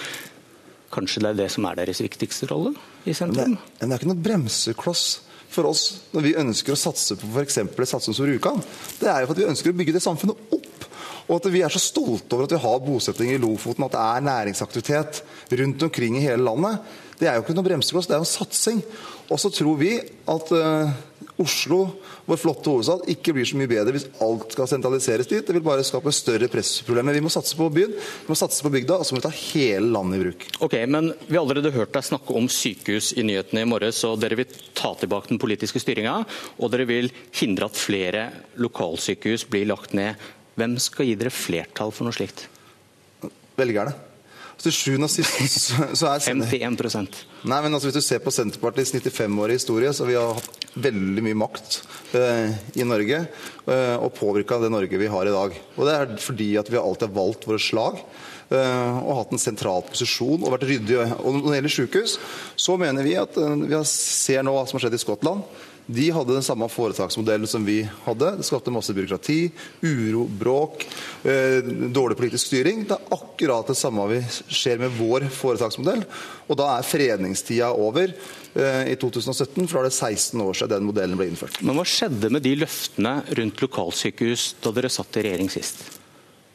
Kanskje det er det som er deres viktigste rolle i sentrum? Men det, det er ikke noe bremsekloss for oss når vi ønsker å satse på f.eks. et satsing som Rjukan. Det er jo for at vi ønsker å bygge det samfunnet opp. Og at vi er så stolte over at vi har bosetting i Lofoten, at det er næringsaktivitet rundt omkring i hele landet. Det er jo ikke noe bremsekloss, det er jo en satsing. Og så tror vi at uh, Oslo, vår flotte hovedstad, ikke blir så mye bedre hvis alt skal sentraliseres dit. Det vil bare skape større pressproblemer. Vi må satse på byen, vi må satse på bygda, og så må vi ta hele landet i bruk. Ok, men Vi har allerede hørt deg snakke om sykehus i nyhetene i morges, og dere vil ta tilbake den politiske styringa, og dere vil hindre at flere lokalsykehus blir lagt ned. Hvem skal gi dere flertall for noe slikt? Velgerne. Til sjuende og sist så er *laughs* 51% Nei, men altså, Hvis du ser på Senterpartiets 95-årige historie, så har vi hatt veldig mye makt eh, i Norge. Eh, og påvirka det Norge vi har i dag. Og Det er fordi at vi alltid har valgt våre slag. Eh, og hatt en sentral posisjon og vært ryddige. Og Når det gjelder sykehus, så mener vi at vi ser nå hva som har skjedd i Skottland. De hadde den samme foretaksmodellen som vi hadde. Det skapte masse byråkrati, uro, bråk, eh, dårlig politisk styring. Det er akkurat det samme vi skjer med vår foretaksmodell. Og da er fredningstida over eh, i 2017, for da er det 16 år siden den modellen ble innført. Men hva skjedde med de løftene rundt lokalsykehus da dere satt i regjering sist?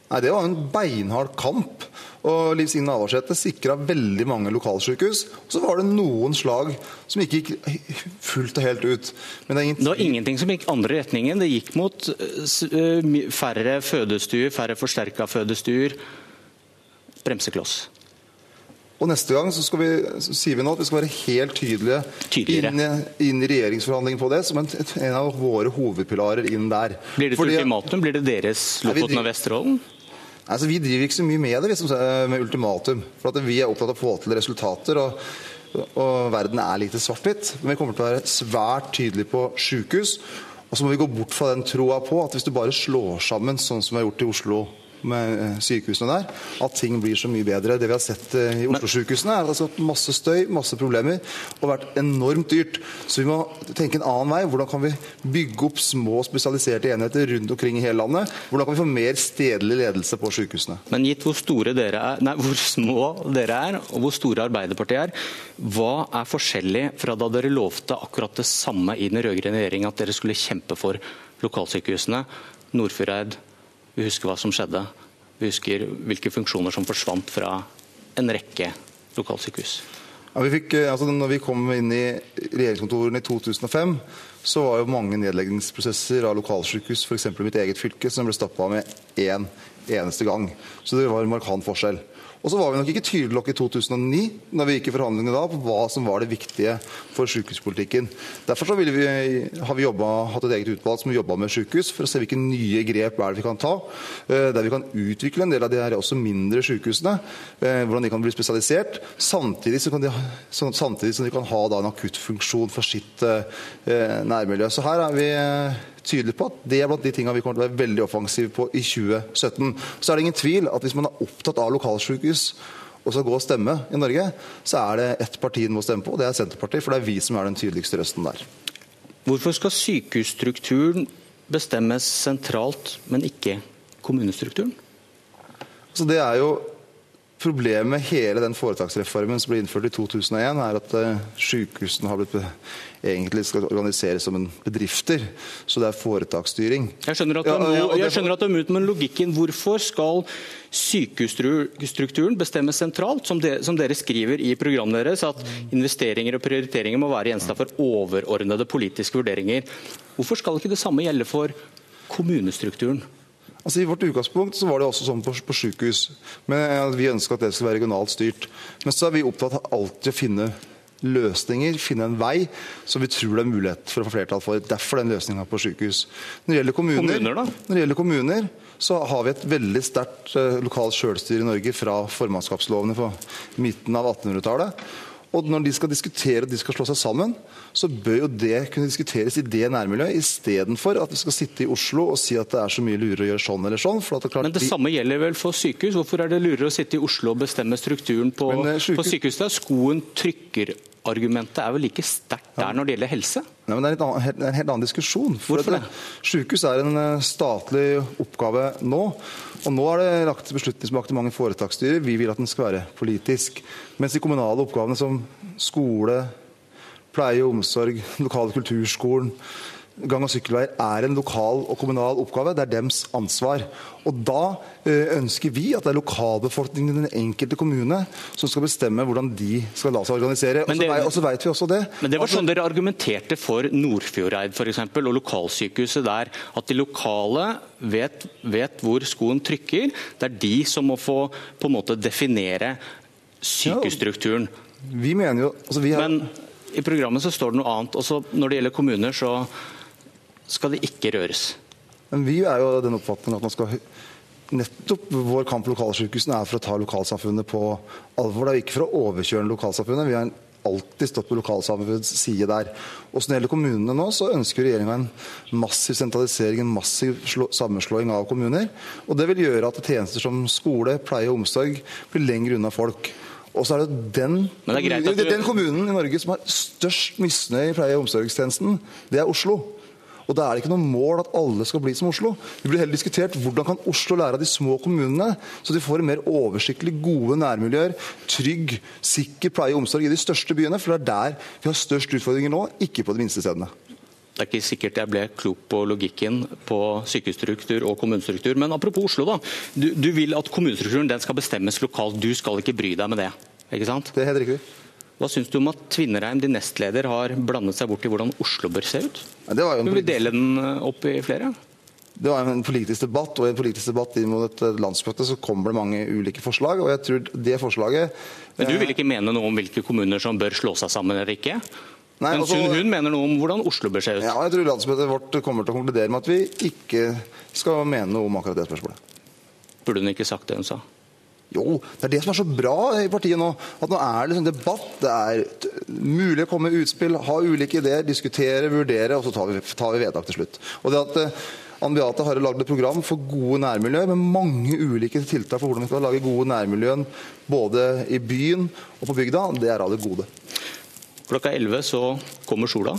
Nei, Det var en beinhard kamp. Og Liv Signe Navarsete sikra veldig mange lokalsykehus. Og så var det noen slag som ikke gikk fullt og helt ut. Men det, det var ingenting som gikk andre retningen. Det gikk mot færre fødestuer, færre forsterka fødestuer. Bremsekloss. Og Neste gang så, vi, så, sier vi nå at vi skal være helt tydelige inn, inn, i regjeringsforhandlingene på det, som en, en, av våre hovedpilarer inn der. Blir det et ultimatum? Blir det deres Lofoten og Vesterålen? Altså, vi driver ikke så mye med det liksom, med ultimatum. for Vi er opptatt av å få til resultater. og, og Verden er lite svart-hvitt. Men vi kommer til å være svært tydelige på sykehus. Og så må vi gå bort fra den troa på at hvis du bare slår sammen sånn som vi har gjort i Oslo med eh, sykehusene der, at ting blir så mye bedre. Det vi har sett eh, i Oslo-sykehusene, er altså masse støy, masse problemer, og vært enormt dyrt. Så vi må tenke en annen vei. Hvordan kan vi bygge opp små spesialiserte enheter rundt omkring i hele landet? Hvordan kan vi få mer stedlig ledelse på sykehusene? Men gitt hvor, store dere er, nei, hvor små dere er, og hvor store Arbeiderpartiet er, hva er forskjellig fra da dere lovte akkurat det samme i den rød-grønne regjeringa, at dere skulle kjempe for lokalsykehusene? Nordfjordeid, vi husker hva som skjedde. Vi husker hvilke funksjoner som forsvant fra en rekke lokalsykehus. Ja, vi fikk, eh, altså når vi kom inn i regjeringskontorene i 2005, så var jo mange nedleggingsprosesser av lokalsykehus, f.eks. mitt eget fylke, som ble stappa med én eneste gang. Så det var en markant forskjell. Og så var vi nok ikke tydelige nok i 2009 når vi gikk i forhandlingene da, på hva som var det viktige for sykehuspolitikken. Derfor vi, har vi jobbet, hatt et eget utvalg som jobba med sykehus, for å se hvilke nye grep er det vi kan ta. Eh, der vi kan utvikle en del av de her også mindre sykehusene. Eh, hvordan de kan bli spesialisert. Samtidig, de, samtidig som de kan ha en akuttfunksjon for sitt eh, nærmiljø. Så her er vi tydelig på at det er blant de tingene vi kommer til å være veldig offensive på i 2017. Så er det ingen tvil at hvis man er opptatt av lokalsykehus og skal gå og stemme i Norge, så er det ett parti den må stemme på, og det er Senterpartiet. For det er vi som er den tydeligste røsten der. Hvorfor skal sykehusstrukturen bestemmes sentralt, men ikke kommunestrukturen? Så det er jo Problemet med hele den foretaksreformen som ble innført i 2001, er at uh, sykehusene har blitt egentlig skal organiseres som en bedrifter. Så det er foretaksstyring. Jeg skjønner at det er, ja, jeg skjønner at er mot, men logikken Hvorfor skal sykehusstrukturen bestemmes sentralt, som, de, som dere skriver i programmet deres, at investeringer og prioriteringer må være gjenstand for overordnede politiske vurderinger? Hvorfor skal ikke det samme gjelde for kommunestrukturen? Altså I vårt utgangspunkt så var det også sånn på, på sykehus. Men Vi ønska at det skulle være regionalt styrt. Men så er vi opptatt av alltid å finne løsninger, finne en vei som vi tror det er mulighet for å få flertall for. Derfor den løsninga på sykehus. Når det gjelder kommuner, kommuner når det gjelder kommuner så har vi et veldig sterkt uh, lokalt sjølstyre i Norge fra formannskapslovene på midten av 1800-tallet. Og når de skal diskutere og de skal slå seg sammen, så bør jo det kunne diskuteres i det nærmiljøet, istedenfor at vi skal sitte i Oslo og si at det er så mye lurere å gjøre sånn eller sånn. Det Men det de... samme gjelder vel for sykehus? Hvorfor er det lurere å sitte i Oslo og bestemme strukturen på, Men, sykehus... på sykehuset? Skoen trykker argumentet er vel like sterkt der når det gjelder helse? Nei, men Det er, annen, en helt annen diskusjon. For Hvorfor det? Sykehus er en uh, statlig oppgave nå. Og Nå er det lagt beslutningsmakt i mange foretaksstyrer. Vi vil at den skal være politisk. Mens de kommunale oppgavene som skole, pleie og omsorg, lokale kulturskolen, gang- og sykkelveier er en lokal og kommunal oppgave. Det er dems ansvar. Og Da eh, ønsker vi at det er lokalbefolkningen i den enkelte kommune som skal bestemme hvordan de skal la seg organisere. Og så vet vi også det. Men Det var sånn dere argumenterte for Nordfjordeid eksempel, og lokalsykehuset der. At de lokale vet, vet hvor skoen trykker. Det er de som må få på en måte definere sykehusstrukturen. Ja, vi mener jo altså vi har... Men i programmet så står det noe annet. Også når det gjelder kommuner, så skal det ikke røres. Men Vi er jo av den oppfatning at man skal Nettopp vår kamp for lokalsykehusene er for å ta lokalsamfunnet på alvor. Det er ikke for å overkjøre lokalsamfunnet. Vi har alltid stått på lokalsamfunnets side der. Og Når det gjelder kommunene nå, så ønsker regjeringa en massiv sentralisering, en massiv sammenslåing av kommuner. Og Det vil gjøre at tjenester som skole, pleie og omsorg blir lenger unna folk. Og så er det den, det er du... den kommunen i Norge som har størst misnøye i pleie- og omsorgstjenesten, det er Oslo. Og Da er det ikke noe mål at alle skal bli som Oslo. Vi blir heller diskutert hvordan kan Oslo lære av de små kommunene, så de får mer oversiktlig gode nærmiljøer, trygg, sikker pleie og omsorg i de største byene. For det er der vi har størst utfordringer nå, ikke på de minste stedene. Det er ikke sikkert jeg ble klok på logikken på sykehusstruktur og kommunestruktur. Men apropos Oslo, da. Du, du vil at kommunestrukturen den skal bestemmes lokalt. Du skal ikke bry deg med det. Ikke sant? Det er helt riktig. Hva syns du om at Tvinnereim, din nestleder, har blandet seg bort i hvordan Oslo bør se ut? Det var jo en vil dele den eh, opp i flere? Det var en politisk debatt, og i en politisk debatt inn mot et landsmøte så kommer det mange ulike forslag. og jeg tror det forslaget... Men du vil ikke mene noe om hvilke kommuner som bør slå seg sammen eller ikke? Nei, Men altså- hun, mener noe om hvordan Oslo bør se ut. Ja, jeg tror landsmøtet vårt kommer til å konkludere med at vi ikke skal mene noe om akkurat det spørsmålet. Burde hun ikke sagt det hun sa? Jo, det er det som er så bra i partiet nå. At nå er det liksom debatt. Det er mulig å komme med utspill, ha ulike ideer, diskutere, vurdere, og så tar vi, tar vi vedtak til slutt. Og det at eh, Ann Beate har lagd et program for gode nærmiljøer med mange ulike tiltak for hvordan vi skal lage gode nærmiljøer både i byen og på bygda, det er av det gode. Klokka 11 så kommer sola.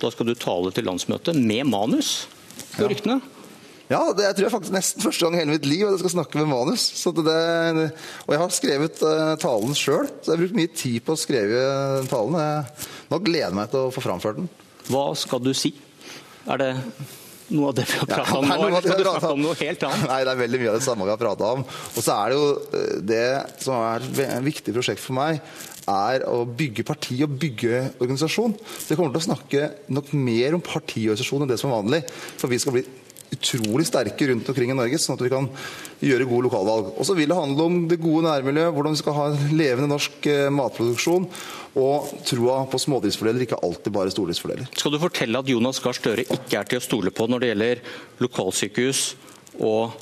Da skal du tale til landsmøtet med manus, på ryktene. Ja, det jeg tror jeg faktisk nesten første gang i hele mitt liv at jeg skal snakke med manus. Så det, og jeg har skrevet uh, talen sjøl, så jeg har brukt mye tid på å skrive talen. Jeg, nå gleder jeg meg til å få framført den. Hva skal du si? Er det noe av det vi har Ja, pratet om nå, eller skal du snakke om noe helt annet? Nei, det er veldig mye av det samme vi har prata om. Og så er det jo eh, det som er et viktig prosjekt for meg, er å bygge parti og bygge organisasjon. Så jeg kommer til å snakke nok mer om partiorganisasjon enn det som er vanlig. For vi skal bli utrolig sterke rundt omkring i Norge, sånn at vi kan gjøre gode lokalvalg. Og så vil det handle om det gode nærmiljøet, hvordan vi skal ha en levende norsk eh, matproduksjon. Og troa på smådriftsfordeler, ikke alltid bare stordriftsfordeler. Skal du fortelle at Jonas Gahr Støre ikke er til å stole på når det gjelder lokalsykehus og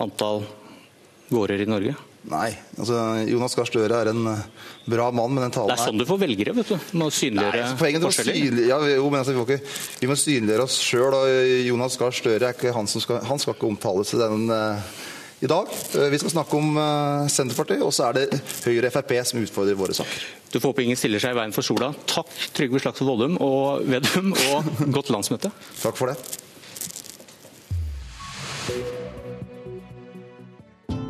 antall gårder i Norge? Nei. altså Jonas Gahr Støre er en eh, bra mann, men den talen Det er sånn du får velgere, vet du. Må synliggjøre Nei, poenget er å synlig, ja, jo, men altså, vi, får ikke, vi må synliggjøre oss sjøl. Jonas Gahr Støre er ikke han som skal, han skal ikke omtales i den eh, i dag. Eh, vi skal snakke om eh, Senterpartiet, og så er det Høyre og Frp som utfordrer våre saker. Du får håpe ingen stiller seg i veien for sola. Takk Trygve Slagsvold Vollum og Vedum, og godt landsmøte. Takk for det.